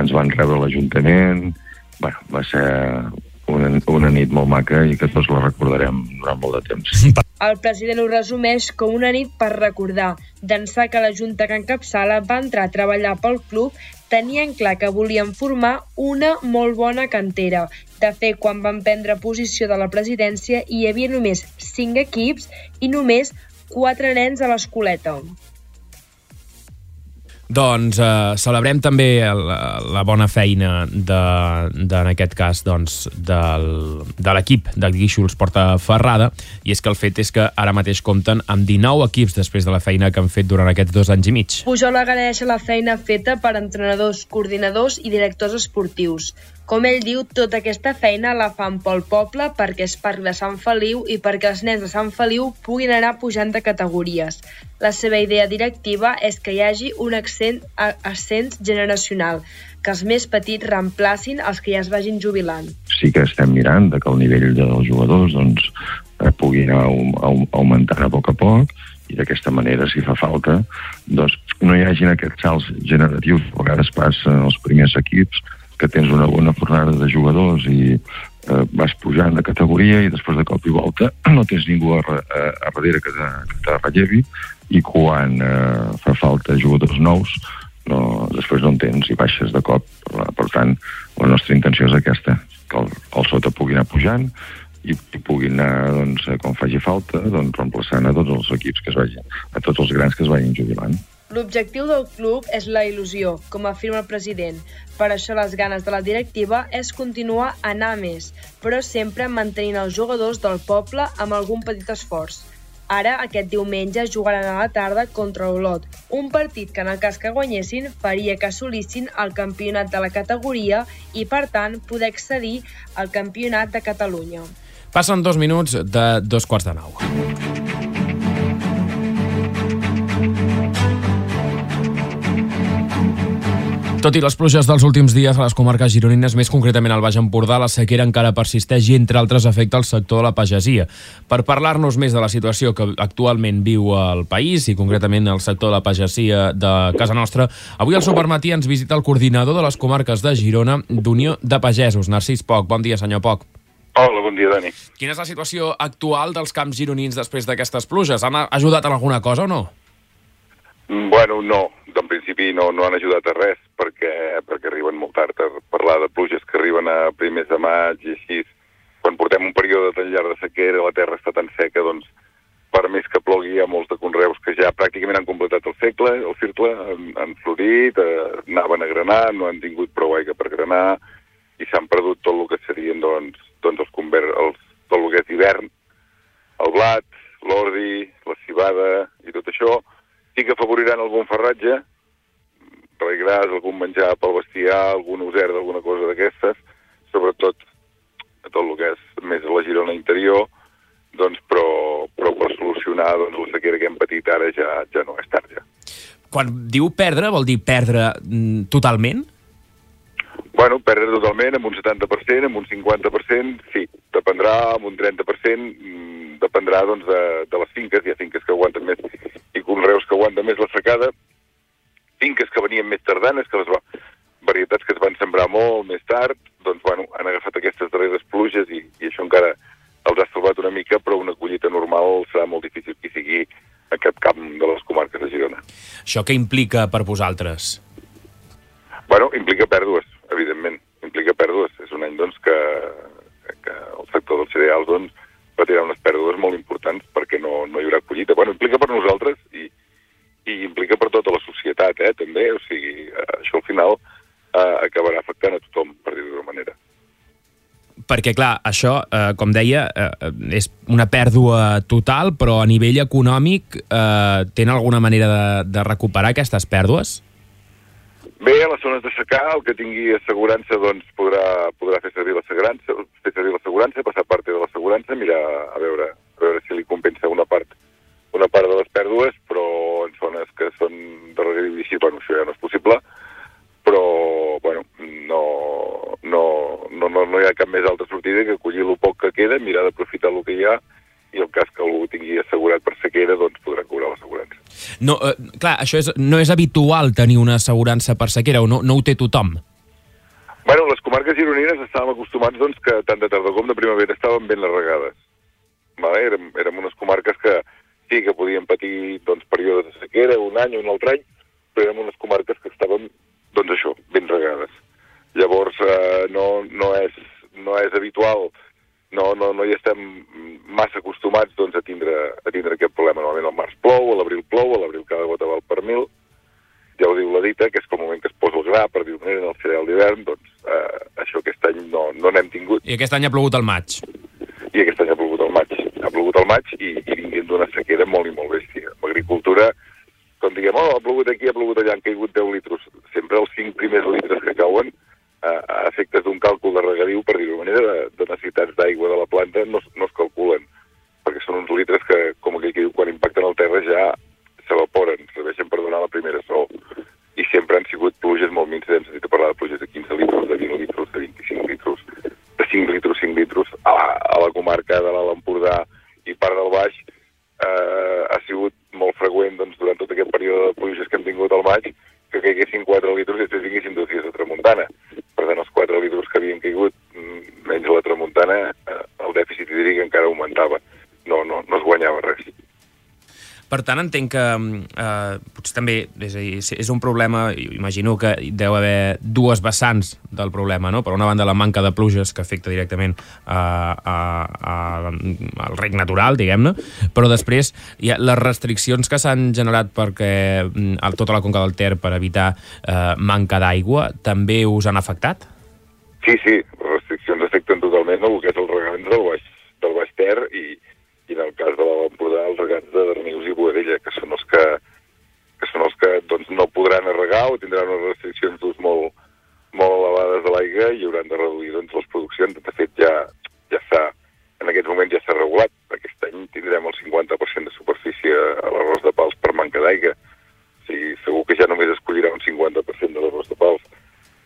ens van rebre l'Ajuntament bueno, va ser una, una nit molt maca i que tots la recordarem durant molt de temps. El president ho resumeix com una nit per recordar, d'ençà que la Junta que encapçala va entrar a treballar pel club tenien clar que volien formar una molt bona cantera. De fet, quan van prendre posició de la presidència hi havia només 5 equips i només 4 nens a l'escoleta. Doncs eh, celebrem també la, la bona feina de, de, en aquest cas doncs, del, de l'equip de Guíxols Porta Ferrada i és que el fet és que ara mateix compten amb 19 equips després de la feina que han fet durant aquests dos anys i mig. Pujol agraeix la feina feta per entrenadors, coordinadors i directors esportius. Com ell diu, tota aquesta feina la fan pel poble perquè és parc de Sant Feliu i perquè els nens de Sant Feliu puguin anar pujant de categories. La seva idea directiva és que hi hagi un accent, ascens generacional, que els més petits reemplacin els que ja es vagin jubilant. Sí que estem mirant de que el nivell dels jugadors doncs, eh, pugui anar augmentant a poc a poc i d'aquesta manera, si fa falta, doncs, no hi hagin aquests salts generatius a vegades passen als primers equips que tens una bona fornada de jugadors i eh, vas pujant de categoria i després de cop i volta no tens ningú a, a, a darrere que te, que te rellevi i quan eh, fa falta jugadors nous no, després no en tens i baixes de cop. Per, tant, la nostra intenció és aquesta, que el, el sota pugui anar pujant i, puguin anar, doncs, com faci falta, doncs, reemplaçant a tots els equips que es vagin, a tots els grans que es vagin jubilant. L'objectiu del club és la il·lusió, com afirma el president. Per això les ganes de la directiva és continuar a anar més, però sempre mantenint els jugadors del poble amb algun petit esforç. Ara, aquest diumenge, jugaran a la tarda contra Olot, un partit que en el cas que guanyessin faria que assolissin el campionat de la categoria i, per tant, poder accedir al campionat de Catalunya. Passen dos minuts de dos quarts de nou. Tot i les pluges dels últims dies a les comarques gironines, més concretament al Baix Empordà, la sequera encara persisteix i, entre altres, afecta el sector de la pagesia. Per parlar-nos més de la situació que actualment viu el país i, concretament, el sector de la pagesia de casa nostra, avui al Supermatí ens visita el coordinador de les comarques de Girona d'Unió de Pagesos, Narcís Poc. Bon dia, senyor Poc. Hola, bon dia, Dani. Quina és la situació actual dels camps gironins després d'aquestes pluges? Han ajudat en alguna cosa o no? Bueno, no. En principi no, no han ajudat a res perquè, perquè arriben molt tard a parlar de pluges que arriben a primers de maig i així. Quan portem un període tan llarg de sequera, la terra està tan seca, doncs per més que plogui hi ha molts de conreus que ja pràcticament han completat el segle, el circle, han, han florit, eh, anaven a granar, no han tingut prou aigua per granar i s'han perdut tot el que serien doncs, doncs els, conver els, tot el que és hivern, el blat, l'ordi, la cibada i tot això, sí que afavoriran algun ferratge, regràs, algun menjar pel bestiar, algun user d'alguna cosa d'aquestes, sobretot a tot el que és més la Girona interior, doncs, però, però per solucionar doncs, la sequera que hem patit ara ja, ja no és tard ja. Quan diu perdre, vol dir perdre mm, totalment? Bueno, perdre totalment, amb un 70%, amb un 50%, sí. Dependrà, amb un 30%, mm, dependrà doncs, de, de les finques. Hi ha finques que aguanten més i conreus que aguanten més la secada, finques que venien més tardanes, que les va, varietats que es van sembrar molt més tard, doncs, bueno, han agafat aquestes darreres pluges i, i això encara els ha salvat una mica, però una collita normal serà molt difícil que sigui a cap camp de les comarques de Girona. Això què implica per vosaltres? Bueno, implica pèrdues, evidentment. Implica pèrdues. És un any, doncs, que, que el sector dels cereals, doncs, patirà unes pèrdues molt importants perquè no, no hi haurà collita. Bueno, implica per nosaltres i, i implica per tota la societat, eh, també. O sigui, això al final eh, acabarà afectant a tothom, per dir-ho d'una manera. Perquè, clar, això, eh, com deia, eh, és una pèrdua total, però a nivell econòmic eh, tenen alguna manera de, de recuperar aquestes pèrdues? Bé, a les zones de el que tingui assegurança doncs, podrà, podrà fer servir l'assegurança, fer servir l'assegurança, passar part de l'assegurança, mirar a veure, a veure si li compensa una part una part de les pèrdues, però en zones que són de regadiu i així, bueno, això ja no és possible, però, bueno, no, no, no, no, no hi ha cap més altra sortida que collir el poc que queda, mirar d'aprofitar el que hi ha, i el cas que algú tingui assegurat per sequera, doncs podrà cobrar l'assegurança. No, eh, clar, això és, no és habitual tenir una assegurança per sequera, o no, no ho té tothom? Bueno, les comarques gironines estàvem acostumats doncs, que tant de tardor com de primavera estaven ben les regades. Vale? Érem, érem unes comarques que, sí que podien patir doncs, períodes de sequera, un any o un altre any, però érem unes comarques que estaven doncs això, ben regades. Llavors, eh, no, no, és, no és habitual, no, no, no hi estem massa acostumats doncs, a, tindre, a tindre aquest problema. Normalment al març plou, a l'abril plou, a l'abril cada gota val per mil, ja ho diu la dita, que és com el moment que es posa el gra, per dir-ho manera, en el cereal d'hivern, doncs eh, això aquest any no, no n'hem tingut. I aquest any ha plogut al maig. I aquest any ha plogut al maig. Ha plogut al maig i, i vinguem d'una sequera molt i molt bèstia. L'agricultura, com diguem, oh, ha plogut aquí, ha plogut allà, han caigut 10 litres. Sempre els 5 primers litres que cauen eh, a efectes d'un càlcul de regadiu, per dir-ho manera, de, de necessitats d'aigua de la planta no, no es calculen, perquè són uns litres que, com aquell que diu, quan impacten al terra ja s'evaporen, serveixen per donar la primera sol. I sempre han sigut pluges molt minces, hem sentit a parlar de pluges de 15 litres, de 20 litres, de 25 litres, de 5 litres, 5 litres, a la, a la comarca de l'Alt Empordà i part del Baix, eh, ha sigut molt freqüent doncs, durant tot aquest període de pluges que hem tingut al maig que caiguessin 4 litres i després vinguessin dos dies de tramuntana. Tant, els 4 litres que havien caigut mm, menys la tramuntana, eh, el dèficit hídric encara augmentava. No, no, no es guanyava res. Per tant, entenc que eh, potser també és, a dir, és- un problema, imagino que deu haver dues vessants del problema, no? Per una banda, la manca de pluges que afecta directament a, a, a, al rec natural, diguem-ne, però després hi ha les restriccions que s'han generat perquè mm, a tota la conca del Ter per evitar eh, manca d'aigua també us han afectat? Sí, sí, restriccions afecten totalment el que és el regament del Baix, del Baix Ter i, i en el cas de l'Alt Empordà els regants de Darnius i Boadella, que són els que, que, són els que doncs, no podran arregar o tindran unes restriccions d'ús molt, molt elevades de l'aigua i hauran de reduir doncs, les produccions. De fet, ja, ja s'ha, en aquests moments ja s'ha regulat. Aquest any tindrem el 50% de superfície a l'arròs de pals per manca d'aigua. O sigui, segur que ja només es collirà un 50% de l'arròs de pals.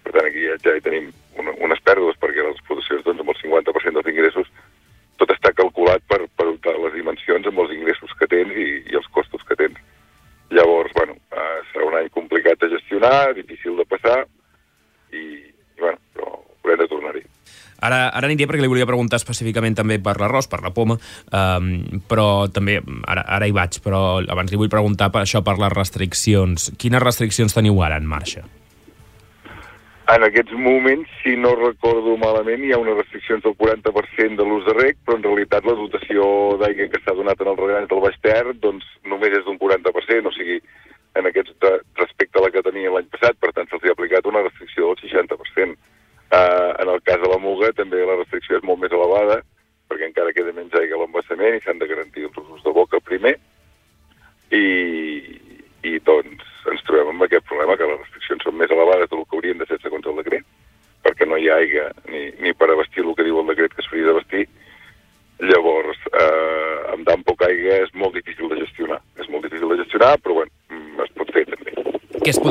Per tant, aquí ja, ja hi tenim una, unes pèrdues, perquè les explotacions, doncs, amb el 50% dels ingressos, tot està calculat per, per les dimensions amb els ingressos que tens i, i els costos que tens. Llavors, bueno, eh, serà un any complicat de gestionar, difícil de passar, i, i bueno, però haurem de tornar-hi. Ara, ara aniria perquè li volia preguntar específicament també per l'arròs, per la poma, um, però també, ara, ara hi vaig, però abans li vull preguntar per això, per les restriccions. Quines restriccions teniu ara en marxa? En aquests moments, si no recordo malament, hi ha unes restriccions del 40% de l'ús de rec, però en realitat la dotació d'aigua que s'ha donat en els regants del Baix Ter doncs, només és d'un 40%, o sigui, en aquests de, respecte a la que tenia l'any passat, per tant se'ls ha aplicat una restricció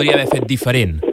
podria haver fet diferent?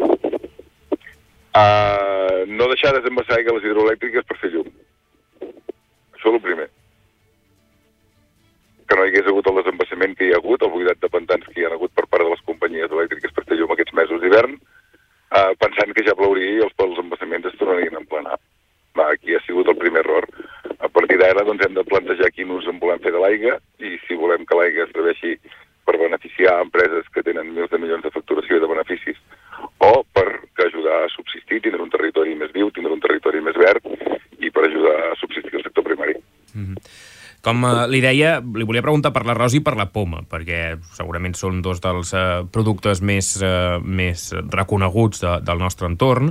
Com eh, li deia, li volia preguntar per l'arròs i per la poma, perquè segurament són dos dels eh, productes més, eh, més reconeguts de, del nostre entorn.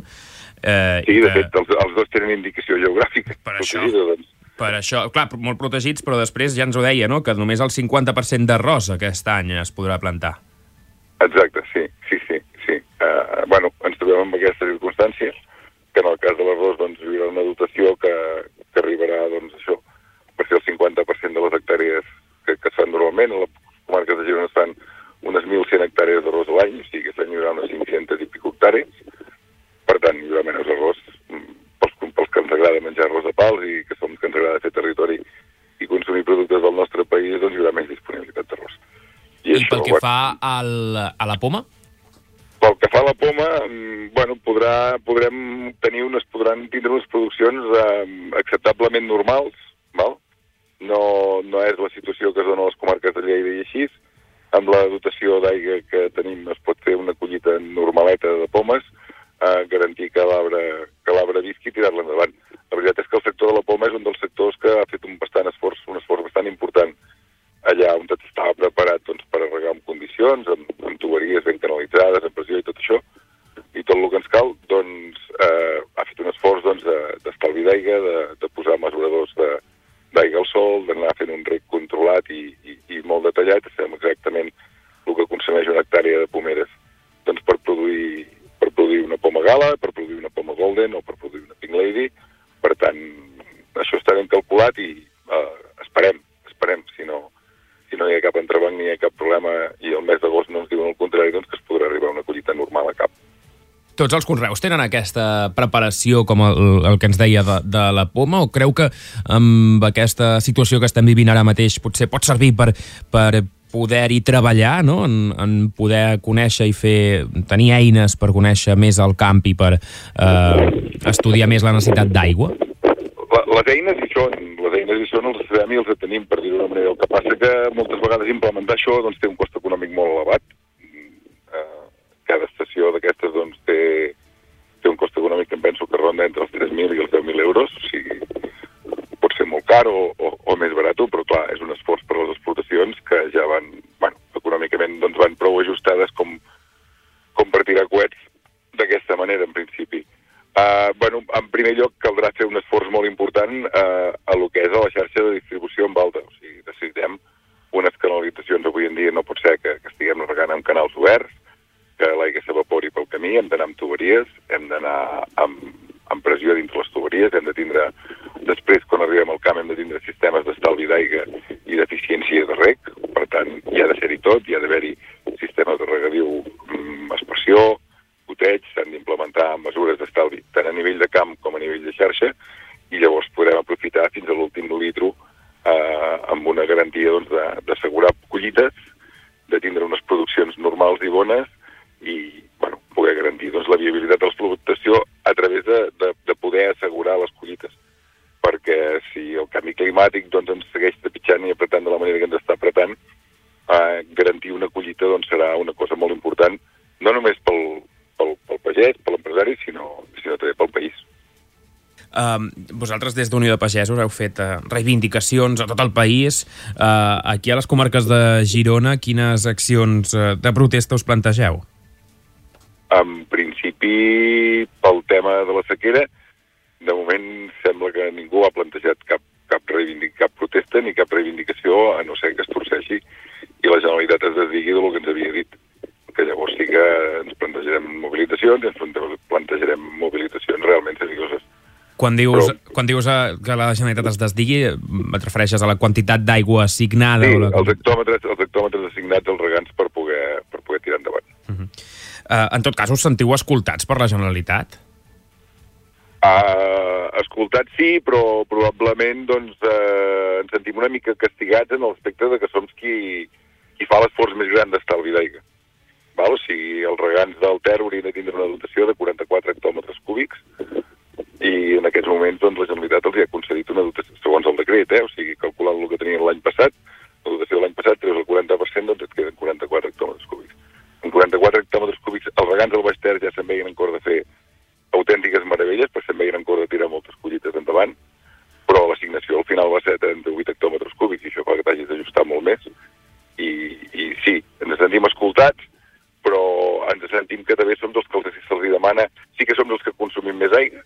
Eh, Sí, de que- fet, els, els dos tenen indicació geogràfica. Per això. doncs. Per això, clar, molt protegits, però després ja ens ho deia, no?, que només el 50% d'arròs aquest any es podrà plantar. Exacte, sí, sí, sí. sí. Uh, bueno, ens trobem amb aquesta circumstància, que en el cas de l'arròs doncs, hi haurà una dotació que, que arribarà, doncs, això, per ser el 50% de les hectàrees que, que es fan normalment. A les comarques de Girona es fan unes 1.100 hectàrees d'arròs a l'any, o sigui que aquest any hi haurà unes 500 i pico hectàrees. Per tant, hi haurà menys arròs mm, pels, pels que ens agrada menjar arròs de pals i que som que ens agrada fer territori i consumir productes del nostre país, doncs hi haurà menys disponibilitat d'arròs. I, això, pel que bueno, fa al, a la poma? pel que fa a la poma, mm, bueno, podrà, podrem tenir unes, podran tindre unes produccions eh, acceptablement normals, val? No, no és la situació que es dona a les comarques de Lleida i així, amb la dotació d'aigua que tenim es pot fer una collita normaleta de pomes, eh, garantir que l'arbre visqui i tirar-la endavant. La veritat és que el sector de la poma és un dels sectors que ha fet un bastant esforç, un esforç bastant important allà on estava preparat doncs, per regar en condicions, amb, amb tuberies ben canalitzades, amb pressió i tot això, i tot el que ens cal, doncs, eh, ha fet un esforç doncs, de- d'estalvi d'aigua, de, de posar mesuradors d'aigua al sol, d'anar fent un rec controlat i, i, i molt detallat, sabem exactament el que consumeix una hectàrea de pomeres doncs, per, produir, produir una poma gala, per produir una poma golden o per produir una pink lady. Per tant, això està ben calculat i eh, esperem, esperem, si no, si no hi ha cap entrebanc ni hi ha cap problema i el mes d'agost no ens diuen el contrari, doncs que es podrà arribar a una collita normal a cap. Tots els conreus tenen aquesta preparació com el, el que ens deia de, de la poma o creu que amb aquesta situació que estem vivint ara mateix potser pot servir per, per poder-hi treballar, no? en, en poder conèixer i fer, tenir eines per conèixer més el camp i per eh, estudiar més la necessitat d'aigua? Les eines hi són, les eines hi són, els sabem i els tenim, per dir-ho d'una manera. El que passa que moltes vegades implementar això doncs, té un cost econòmic molt elevat. Eh, cada estació d'aquestes doncs, té, té un cost econòmic que em penso que ronda entre els 3.000 i els 10.000 euros. O sigui, pot ser molt car o, o, o més barat, però clar, és un esforç per a les explotacions que ja van, bueno, econòmicament doncs, van prou ajustades com, com per tirar coets d'aquesta manera, en principi. Uh, bueno, en primer lloc caldrà fer un esforç molt important uh, a lo que és a la xarxa de distribució en alta. O sigui, necessitem unes canalitzacions avui en dia, no pot ser que, que estiguem regant amb canals oberts, que l'aigua s'evapori pel camí, hem d'anar amb tuberies, de Pagesos heu fet uh, reivindicacions a tot el país. Uh, aquí a les comarques de Girona, quines accions uh, de protesta us plantegeu? En principi, pel tema de la sequera, de moment sembla que ningú ha plantejat cap, cap, cap protesta ni cap reivindicació, a no ser que es torceixi i la Generalitat es desdigui del que ens havia dit. Que llavors sí que ens plantejarem mobilitzacions i ens plante- plantejarem mobilitzacions realment serioses. Quan dius, quan dius uh, que la Generalitat es desdigui, et refereixes a la quantitat d'aigua assignada? Sí, o la... els hectòmetres, els hectòmetres assignats als regants per poder, per poder tirar endavant. Uh, en tot cas, us sentiu escoltats per la Generalitat? Uh, escoltat sí, però probablement doncs, uh, ens sentim una mica castigats en l'aspecte de que som qui, qui fa l'esforç més gran d'estalvi d'aigua. Val? O sigui, els regants del Ter haurien de tindre una dotació de 44 hectòmetres cúbics i en aquests moments doncs, la Generalitat els hi ha concedit una dotació, segons el decret, eh? o sigui, calculant el que tenien l'any passat, la dotació de l'any passat treus el 40%, doncs et queden 44 hectòmetres cúbics. En 44 hectòmetres cúbics, els regants del Baix Ter ja se'n veien en cor de fer autèntiques meravelles, però se'n veien en cor de tirar moltes collites endavant, però l'assignació al final va ser de 38 hectòmetres cúbics i això fa que t'hagis d'ajustar molt més. I, I sí, ens sentim escoltats, però ens sentim que també som dels que els se'ls demana, sí que som dels que consumim més aigua,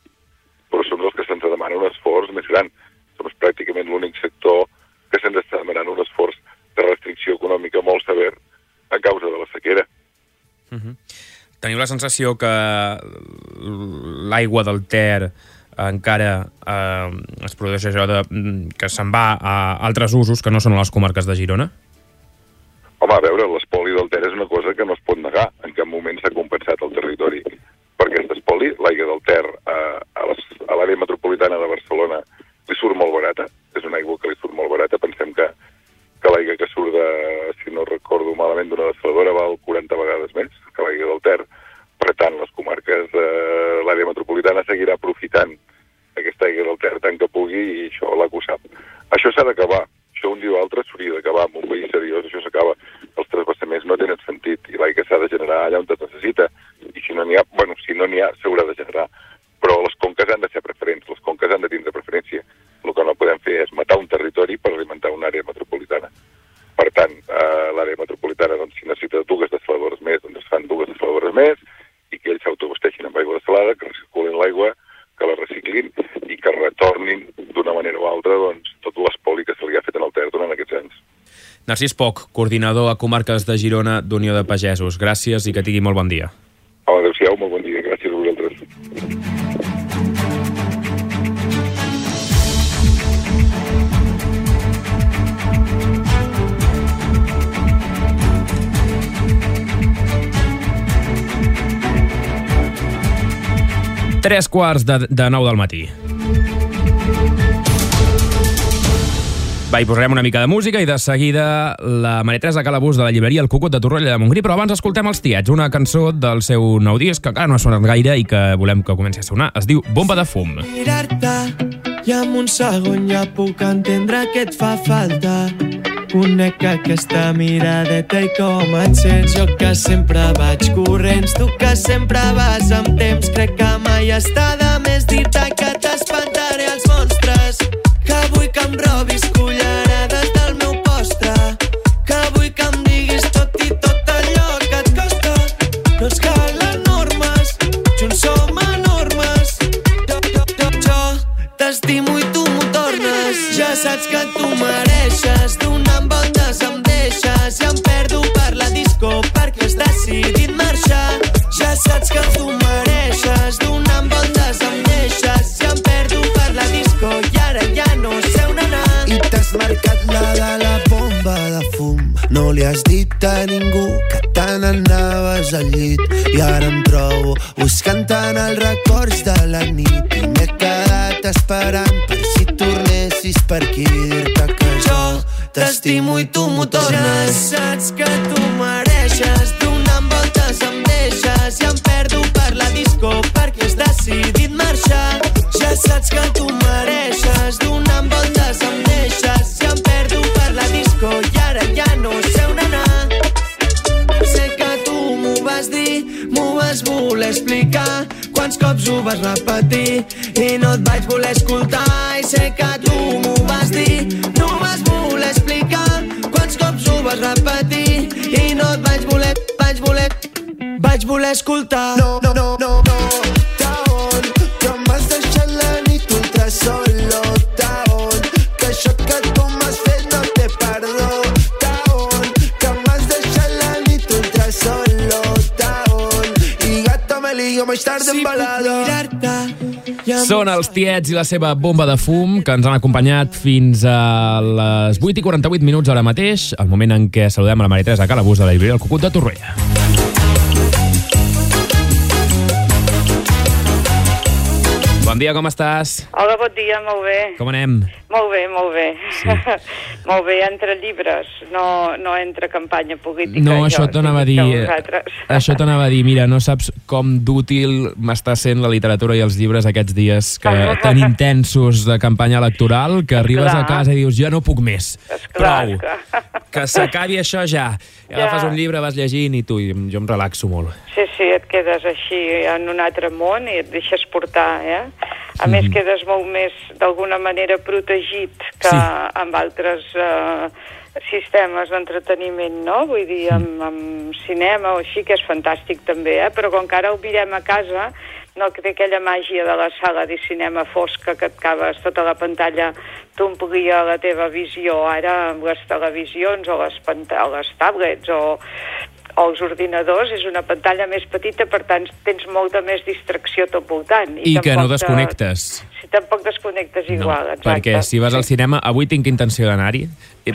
però som dels que se'ns demana un esforç més gran. Som pràcticament l'únic sector que se'ns està demanant un esforç de restricció econòmica molt sever a causa de la sequera. Teniu la sensació que l'aigua del Ter encara eh, es produeix això de, que se'n va a altres usos que no són a les comarques de Girona? Home, a veure, l'espoli del Ter és una cosa que no es pot negar. En cap moment s'ha compensat el territori perquè es despoli. L'aigua del Ter a, a, l'àrea metropolitana de Barcelona li surt molt barata, és una aigua que li surt molt barata. Pensem que, que l'aigua que surt, de, si no recordo malament, d'una desfiladora val 40 vegades més que l'aigua del Ter. Per tant, les comarques de l'àrea metropolitana seguirà aprofitant aquesta aigua del Ter tant que pugui i això ho sap. Això s'ha d'acabar. Això un dia o altre s'hauria d'acabar amb un país seriós. Això s'acaba. Els transvasaments no tenen sentit i l'aigua s'ha de generar allà on es necessita i si no n'hi ha, bueno, si no n'hi ha, s'haurà de generar. Però les conques han de ser preferents, les conques han de tindre preferència. El que no podem fer és matar un territori per alimentar una àrea metropolitana. Per tant, eh, l'àrea metropolitana, doncs, si necessita dues dessaladores més, doncs es fan dues dessaladores més i que ells s'autobusteixin amb aigua dessalada, que recirculin l'aigua, que la reciclin i que retornin d'una manera o altra doncs, tot l'espoli que se li ha fet en el Ter durant aquests anys. Narcís Poc, coordinador a comarques de Girona d'Unió de Pagesos. Gràcies i que tingui molt bon dia. Tres quarts de, de nou del matí. Va, hi posarem una mica de música i de seguida la Maria Teresa Calabús de la llibreria El Cucut de Torroella de Montgrí, però abans escoltem els tiets, una cançó del seu nou disc que encara no ha sonat gaire i que volem que comenci a sonar. Es diu Bomba de fum. Mirar-te i en un segon ja puc entendre que et fa falta Conec aquesta miradeta i com et sents. Jo que sempre vaig corrents, tu que sempre vas amb temps. Crec que mai està de més dir-te que t'espantaré els monstres. Que vull que em robis No li has dit a ningú que tant anaves al llit. I ara em trobo buscant tant els records de la nit. I m'he quedat esperant per si tornessis per aquí dir-te que jo t'estimo i tu m'ho Ja tornes saps que tu mereixes donant voltes em deixes. I em perdo per la disco perquè has decidit marxar. Ja saps que tu mereixes donant voltes em deixes. I em perdo per la disco i ara ja no vas voler explicar Quants cops ho vas repetir i no et vaig voler escoltar I sé que tu m'ho vas dir, no vas voler explicar Quants cops ho vas repetir i no et vaig voler, vaig voler, vaig voler escoltar. No, no, no, no, no més tard en balada Són els tiets i la seva bomba de fum que ens han acompanyat fins a les 8 i 48 minuts ara mateix, el moment en què saludem a la Maria Teresa Calabús de la llibreria El Cucut de Torroella. Dia, com estàs? Hola, bon dia, molt bé. Com anem? Molt bé, molt bé. Sí. molt bé, entre llibres, no, no entre campanya política. No, això t'anava a dir... vosaltres. Això t'anava a dir, mira, no saps com d'útil m'està sent la literatura i els llibres aquests dies que, tan intensos de campanya electoral que arribes Clar. a casa i dius, ja no puc més. Clar, Prou. que- Que s'acabi això ja. I Ja. agafes un llibre, vas llegint i tu, i jo em relaxo molt. Sí, sí, et quedes així en un altre món i et deixes portar, eh? A Mhm. més, quedes molt més, d'alguna manera, protegit que Sí. amb altres eh, sistemes d'entreteniment, no? Vull dir, amb, amb cinema o així, que és fantàstic també, eh? Però com que ara ho mirem a casa, no té aquella màgia de la sala de cinema fosca que et acabes tota la pantalla t'omplia la teva visió. Ara amb les televisions o les, o les tablets o, o els ordinadors és una pantalla més petita, per tant tens molta més distracció tot voltant. I que no te- desconnectes. Si tampoc desconnectes igual, exacte. Perquè si vas al cinema, avui tinc intenció d'anar-hi,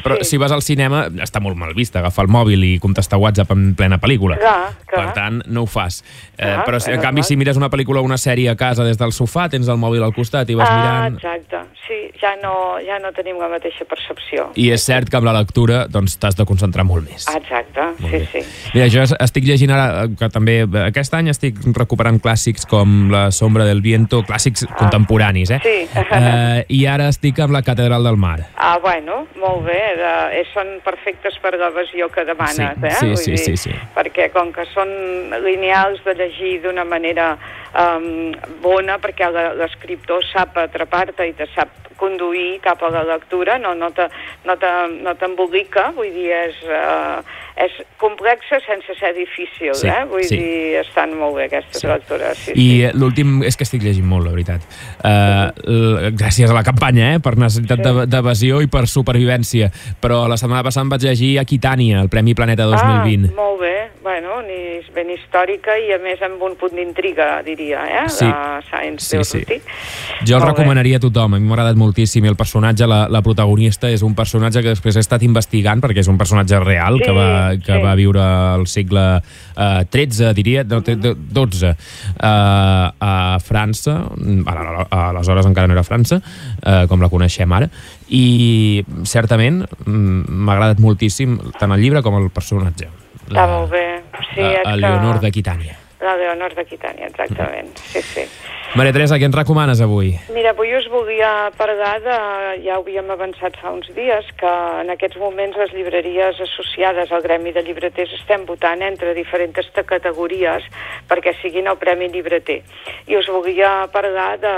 però Sí. si vas al cinema està molt mal vist agafar el mòbil i contestar WhatsApp en plena pel·lícula. Clar, clar. Per tant, no ho fas. Eh, Clar, però si, en canvi, si mires una pel·lícula o una sèrie a casa des del sofà, tens el mòbil al costat i vas ah, mirant... exacte. Sí, ja no, ja no tenim la mateixa percepció. I és cert que amb la lectura doncs t'has de concentrar molt més. Ah, exacte, Molt sí, bé. sí. Mira, jo es- estic llegint ara, eh, que també eh, aquest any estic recuperant clàssics com La sombra del viento, clàssics contemporanis, eh? Sí. eh? I ara estic amb La catedral del mar. Ah, bueno, molt bé, de, eh, són perfectes per l'evasió que demanes, Sí, eh? sí, Vull sí, dir, sí, sí. Perquè com que són lineals de llegir d'una manera um, bona, perquè l'escriptor sap atrapar-te i te sap conduir cap a la lectura, no, no te- no te- no t'embolica, vull dir, és, uh, és complexa sense ser difícil, Sí, eh? Vull sí. dir, estan molt bé aquestes Sí. lectures, sí, I eh, l'últim és que estic llegint molt, la veritat. Uh, gràcies a la campanya, eh? per necessitat sí. d'evasió i per supervivència. Però la setmana passada em vaig llegir Aquitània, el Premi Planeta 2020. Ah, molt bé, bueno, ni, ben històrica i a més amb un punt d'intriga, diria, eh? Sí. La Science Sí, sí. Jo el Molt bé. recomanaria a tothom, a mi m'ha agradat moltíssim el personatge, la, la protagonista és un personatge que després he estat investigant perquè és un personatge real Sí, que, va, que sí. va viure al segle eh, 13, diria, no, tre- de- 12 eh, a França aleshores encara no era França eh, com la coneixem ara i certament mm, m'ha agradat moltíssim tant el llibre com el personatge Està molt bé. Sí, a, a Leonor d'Aquitània La Leonor d'Aquitània, exactament. Sí, sí. Maria Teresa, què ens recomanes avui? Mira, avui us volia parlar de... Ja ho havíem avançat fa uns dies, que en aquests moments les llibreries associades al Gremi de Llibreters estem votant entre diferents categories perquè siguin el Premi Llibreter. I us volia parlar de,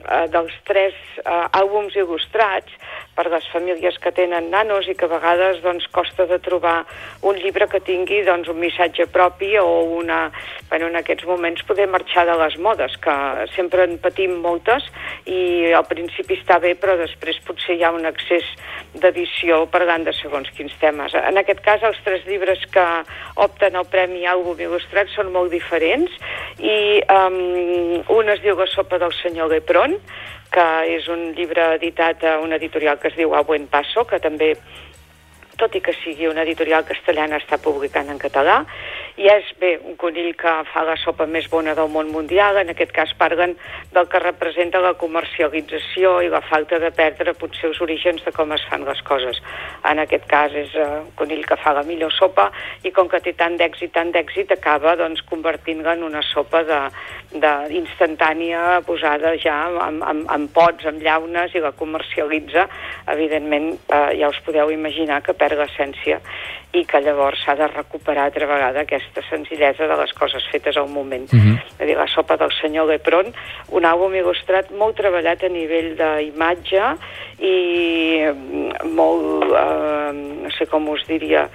eh, dels tres eh, àlbums il·lustrats per les famílies que tenen nanos i que a vegades doncs, costa de trobar un llibre que tingui doncs, un missatge propi o una... Bueno, en aquests moments poder marxar de les modes, que sempre en patim moltes i al principi està bé, però després potser hi ha un excés d'edició parlant de segons quins temes. En aquest cas, els tres llibres que opten al Premi Àlbum Il·lustrat són molt diferents i um, un es diu La sopa del senyor Lepron, que és un llibre editat a una editorial que es diu A Buen Paso, que també tot i que sigui una editorial castellana, està publicant en català, i és, bé, un conill que fa la sopa més bona del món mundial, en aquest cas parlen del que representa la comercialització i la falta de perdre potser els orígens de com es fan les coses. En aquest cas és uh, un conill que fa la millor sopa i com que té tant d'èxit, tant d'èxit, acaba doncs, convertint-la en una sopa de, de instantània posada ja en, en, en pots, en llaunes i la comercialitza, evidentment eh, ja us podeu imaginar que perd l'essència i que llavors s'ha de recuperar altra vegada aquesta senzillesa de les coses fetes al moment. Mm -hmm. És a dir, la sopa del senyor Lepron, un àlbum il·lustrat molt treballat a nivell d'imatge i mm, molt, eh, no sé com us diria,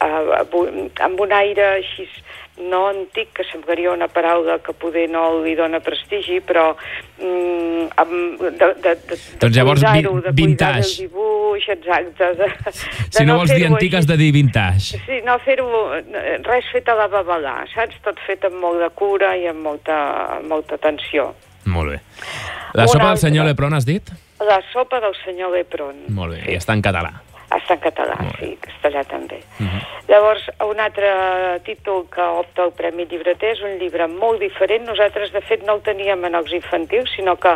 eh, amb un aire així no antic, que semblaria una paraula que poder no li dona prestigi, però mm, amb, de, de, de, Doncs llavors, cuidar-ho, de vintage. cuidar el dibuix, exacte. De, de Si no, vols dir antic, has de dir vintage. Sí, no fer-ho, res fet a la babalà, saps? Tot fet amb molt de cura i amb molta, amb molta atenció. Molt bé. La Un sopa del senyor Lepron, has dit? La sopa del senyor Lepron. Molt bé, i està en català. Està en català, sí, castellà també. Uh -huh. Llavors, un altre títol que opta al Premi Llibreter és un llibre molt diferent. Nosaltres, de fet, no el teníem en els infantils, sinó que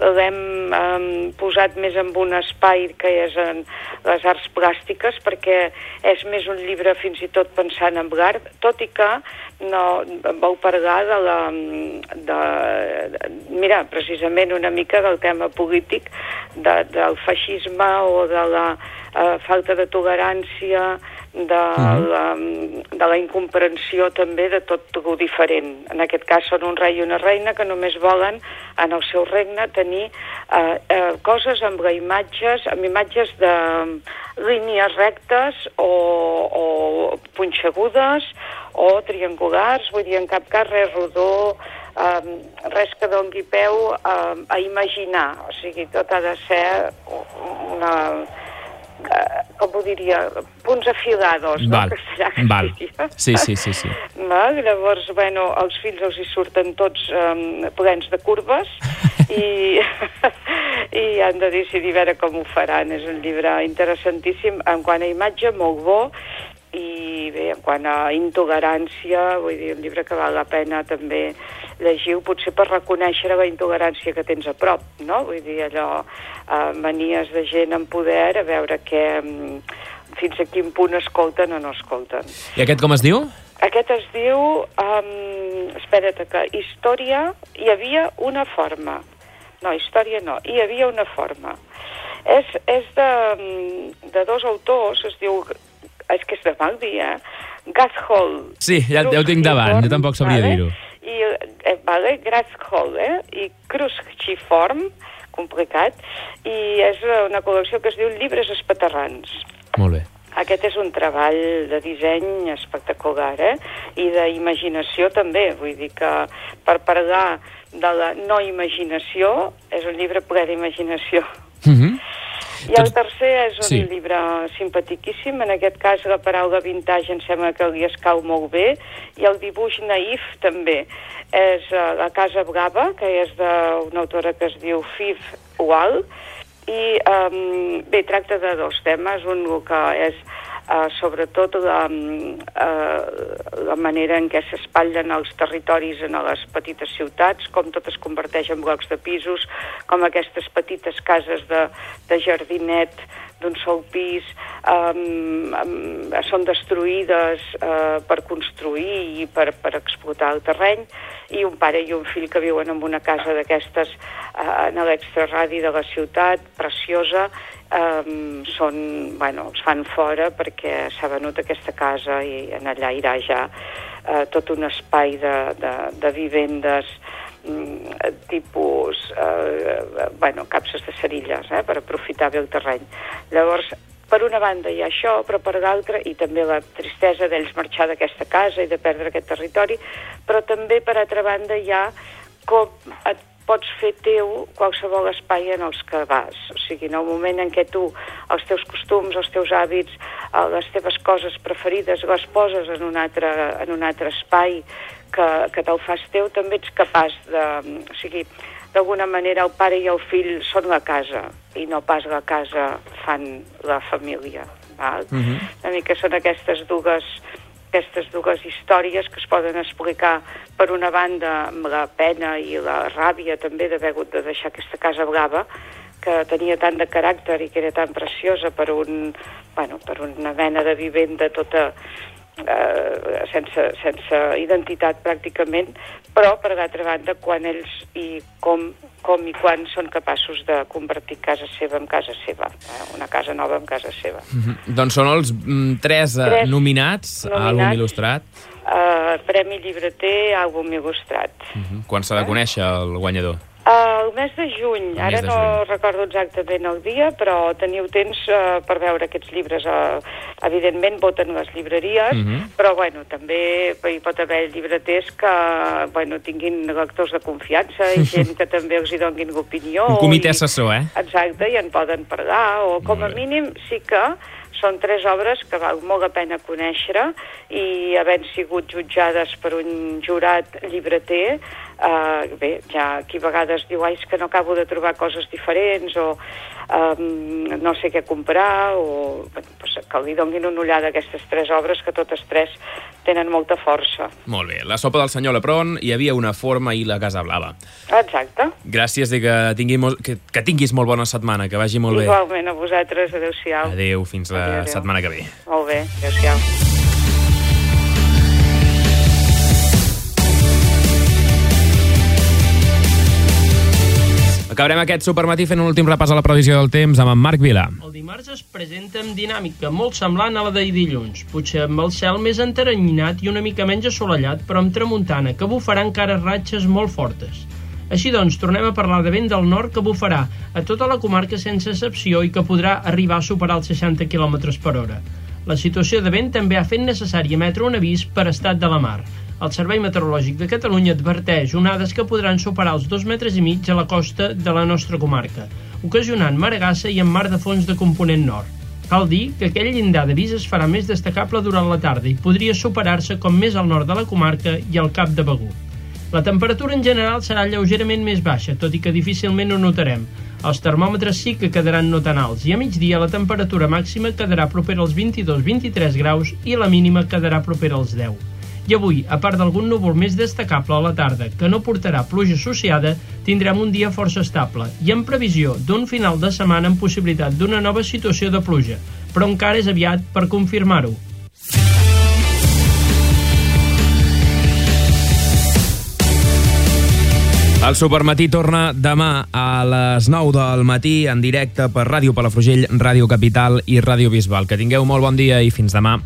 l'hem um, posat més en un espai que és en les arts plàstiques, perquè és més un llibre fins i tot pensant en l'art, tot i que no, vau parlar de la... De, de, mira, precisament una mica del tema polític de, del feixisme o de la eh, falta de tolerància, de, Mhm. la, de la incomprensió també de tot el diferent. En aquest cas són un rei i una reina que només volen en el seu regne tenir eh, eh, coses amb la imatges, amb imatges de línies rectes o, o punxegudes o triangulars, vull dir, en cap cas res rodó, um, res que dongui peu um, a imaginar. O sigui, tot ha de ser una... eh, com ho diria, punts afilados, Val, no? Que es val. Sí, sí, sí, sí. No? Llavors, bueno, els fills els hi surten tots um, plens de curves i, i han de decidir a veure com ho faran. És un llibre interessantíssim en quant a imatge, molt bo, i bé, en quant a intolerància, vull dir, un llibre que val la pena també llegir potser per reconèixer la intolerància que tens a prop, no? Vull dir, allò, eh, manies de gent en poder, a veure què, mm, fins a quin punt escolten o no escolten. I aquest com es diu? Aquest es diu, um, espera't, que història, hi havia una forma. No, història no, hi havia una forma. És, és de, mm, de dos autors, es diu, és que és de mal dir, eh? Gathol. Sí, ja, ja ho tinc davant, jo tampoc sabria vale? dir-ho. I, eh, vale, Gathol, eh? I Cruciform, complicat, i és una col·lecció que es diu Llibres espaterrans. Molt bé. Aquest és un treball de disseny espectacular, eh? I d'imaginació també, vull dir que per parlar de la no imaginació, és un llibre ple d'imaginació. Mm -hmm. I el tercer és un Sí. llibre simpaticíssim, en aquest cas la paraula vintage em sembla que li escau molt bé, i el dibuix naïf també. És uh, La Casa Brava, que és d'una autora que es diu Fif Wall, i um, bé, tracta de dos temes, un que és uh, sobretot la, uh, la manera en què s'espatllen els territoris en les petites ciutats, com tot es converteix en blocs de pisos, com aquestes petites cases de, de jardinet d'un sol pis um, um, són destruïdes uh, per construir i per, per explotar el terreny i un pare i un fill que viuen en una casa d'aquestes uh, en l'extraradi de la ciutat, preciosa, um, són, bueno, els fan fora perquè s'ha venut aquesta casa i en allà irà ja uh, tot un espai de, de, de vivendes tipus, eh, bueno, capses de cerilles, eh, per aprofitar bé el terreny. Llavors, per una banda hi ha això, però per l'altra, i també la tristesa d'ells marxar d'aquesta casa i de perdre aquest territori, però també per altra banda hi ha com et pots fer teu qualsevol espai en els que vas. O sigui, en el moment en què tu els teus costums, els teus hàbits, eh, les teves coses preferides les poses en un altre, en un altre espai que, que te'l fas teu, també ets capaç de... O sigui, d'alguna manera el pare i el fill són la casa i no pas la casa fan la família. Val? Mhm. Una mica són aquestes dues aquestes dues històries que es poden explicar per una banda amb la pena i la ràbia també d'haver hagut de deixar aquesta casa blava que tenia tant de caràcter i que era tan preciosa per, un, bueno, per una mena de vivenda tota eh, sense, sense identitat pràcticament, però per l'altra banda quan ells i com, com i quan són capaços de convertir casa seva en casa seva, eh? una casa nova en casa seva. Mm -hmm. Doncs són els mm, tres, eh, Tres nominats, a àlbum nominats. il·lustrat. Uh, Premi Llibreter, àlbum il·lustrat. Mm -hmm. Quan s'ha de conèixer el guanyador? Uh, el mes de juny, El ara de no recordo exactament el dia, però teniu temps uh, per veure aquests llibres. Uh, evidentment voten les llibreries, Mhm. però bueno, també hi pot haver llibreters que bueno, tinguin lectors de confiança i gent que també els hi donguin opinió. Un comitè assessor, eh? Exacte, i en poden parlar, o com a mínim sí que són tres obres que val molt la pena conèixer i havent sigut jutjades per un jurat llibreter, eh, bé, ja aquí a vegades diu ai, és que no acabo de trobar coses diferents o um, no sé què comprar o bueno, pues, que li donguin una ullada a aquestes tres obres que totes tres tenen molta força. Molt bé. La sopa del senyor Lepron, hi havia una forma i la Casa Blava. Exacte. Gràcies i que, tingui molt, que, que tinguis molt bona setmana, que vagi molt bé. Igualment a vosaltres, adeu-siau. Adéu, fins la Adéu, adéu. setmana que ve. Molt bé, adeu-siau. Acabarem aquest supermatí fent un últim repàs a la previsió del temps amb en Marc Vila. El dimarts es presenta amb dinàmica molt semblant a la de dilluns, potser amb el cel més enteranyinat i una mica menys assolellat, però amb tramuntana, que bufarà encara ratxes molt fortes. Així doncs, tornem a parlar de vent del nord que bufarà a tota la comarca sense excepció i que podrà arribar a superar els 60 km per hora. La situació de vent també ha fet necessari emetre un avís per estat de la mar. El Servei Meteorològic de Catalunya adverteix onades que podran superar els dos metres i mig a la costa de la nostra comarca, ocasionant maragassa i en mar de fons de component nord. Cal dir que aquell llindar d'avís es farà més destacable durant la tarda i podria superar-se com més al nord de la comarca i al cap de Begur. La temperatura en general serà lleugerament més baixa, tot i que difícilment ho notarem. Els termòmetres sí que quedaran no tan alts i a migdia la temperatura màxima quedarà propera als 22-23 graus i la mínima quedarà propera als 10. I avui, a part d'algun núvol més destacable a la tarda, que no portarà pluja associada, tindrem un dia força estable i en previsió d'un final de setmana amb possibilitat d'una nova situació de pluja, però encara és aviat per confirmar-ho. El Supermatí torna demà a les 9 del matí en directe per Ràdio Palafrugell, Ràdio Capital i Ràdio Bisbal. Que tingueu molt bon dia i fins demà.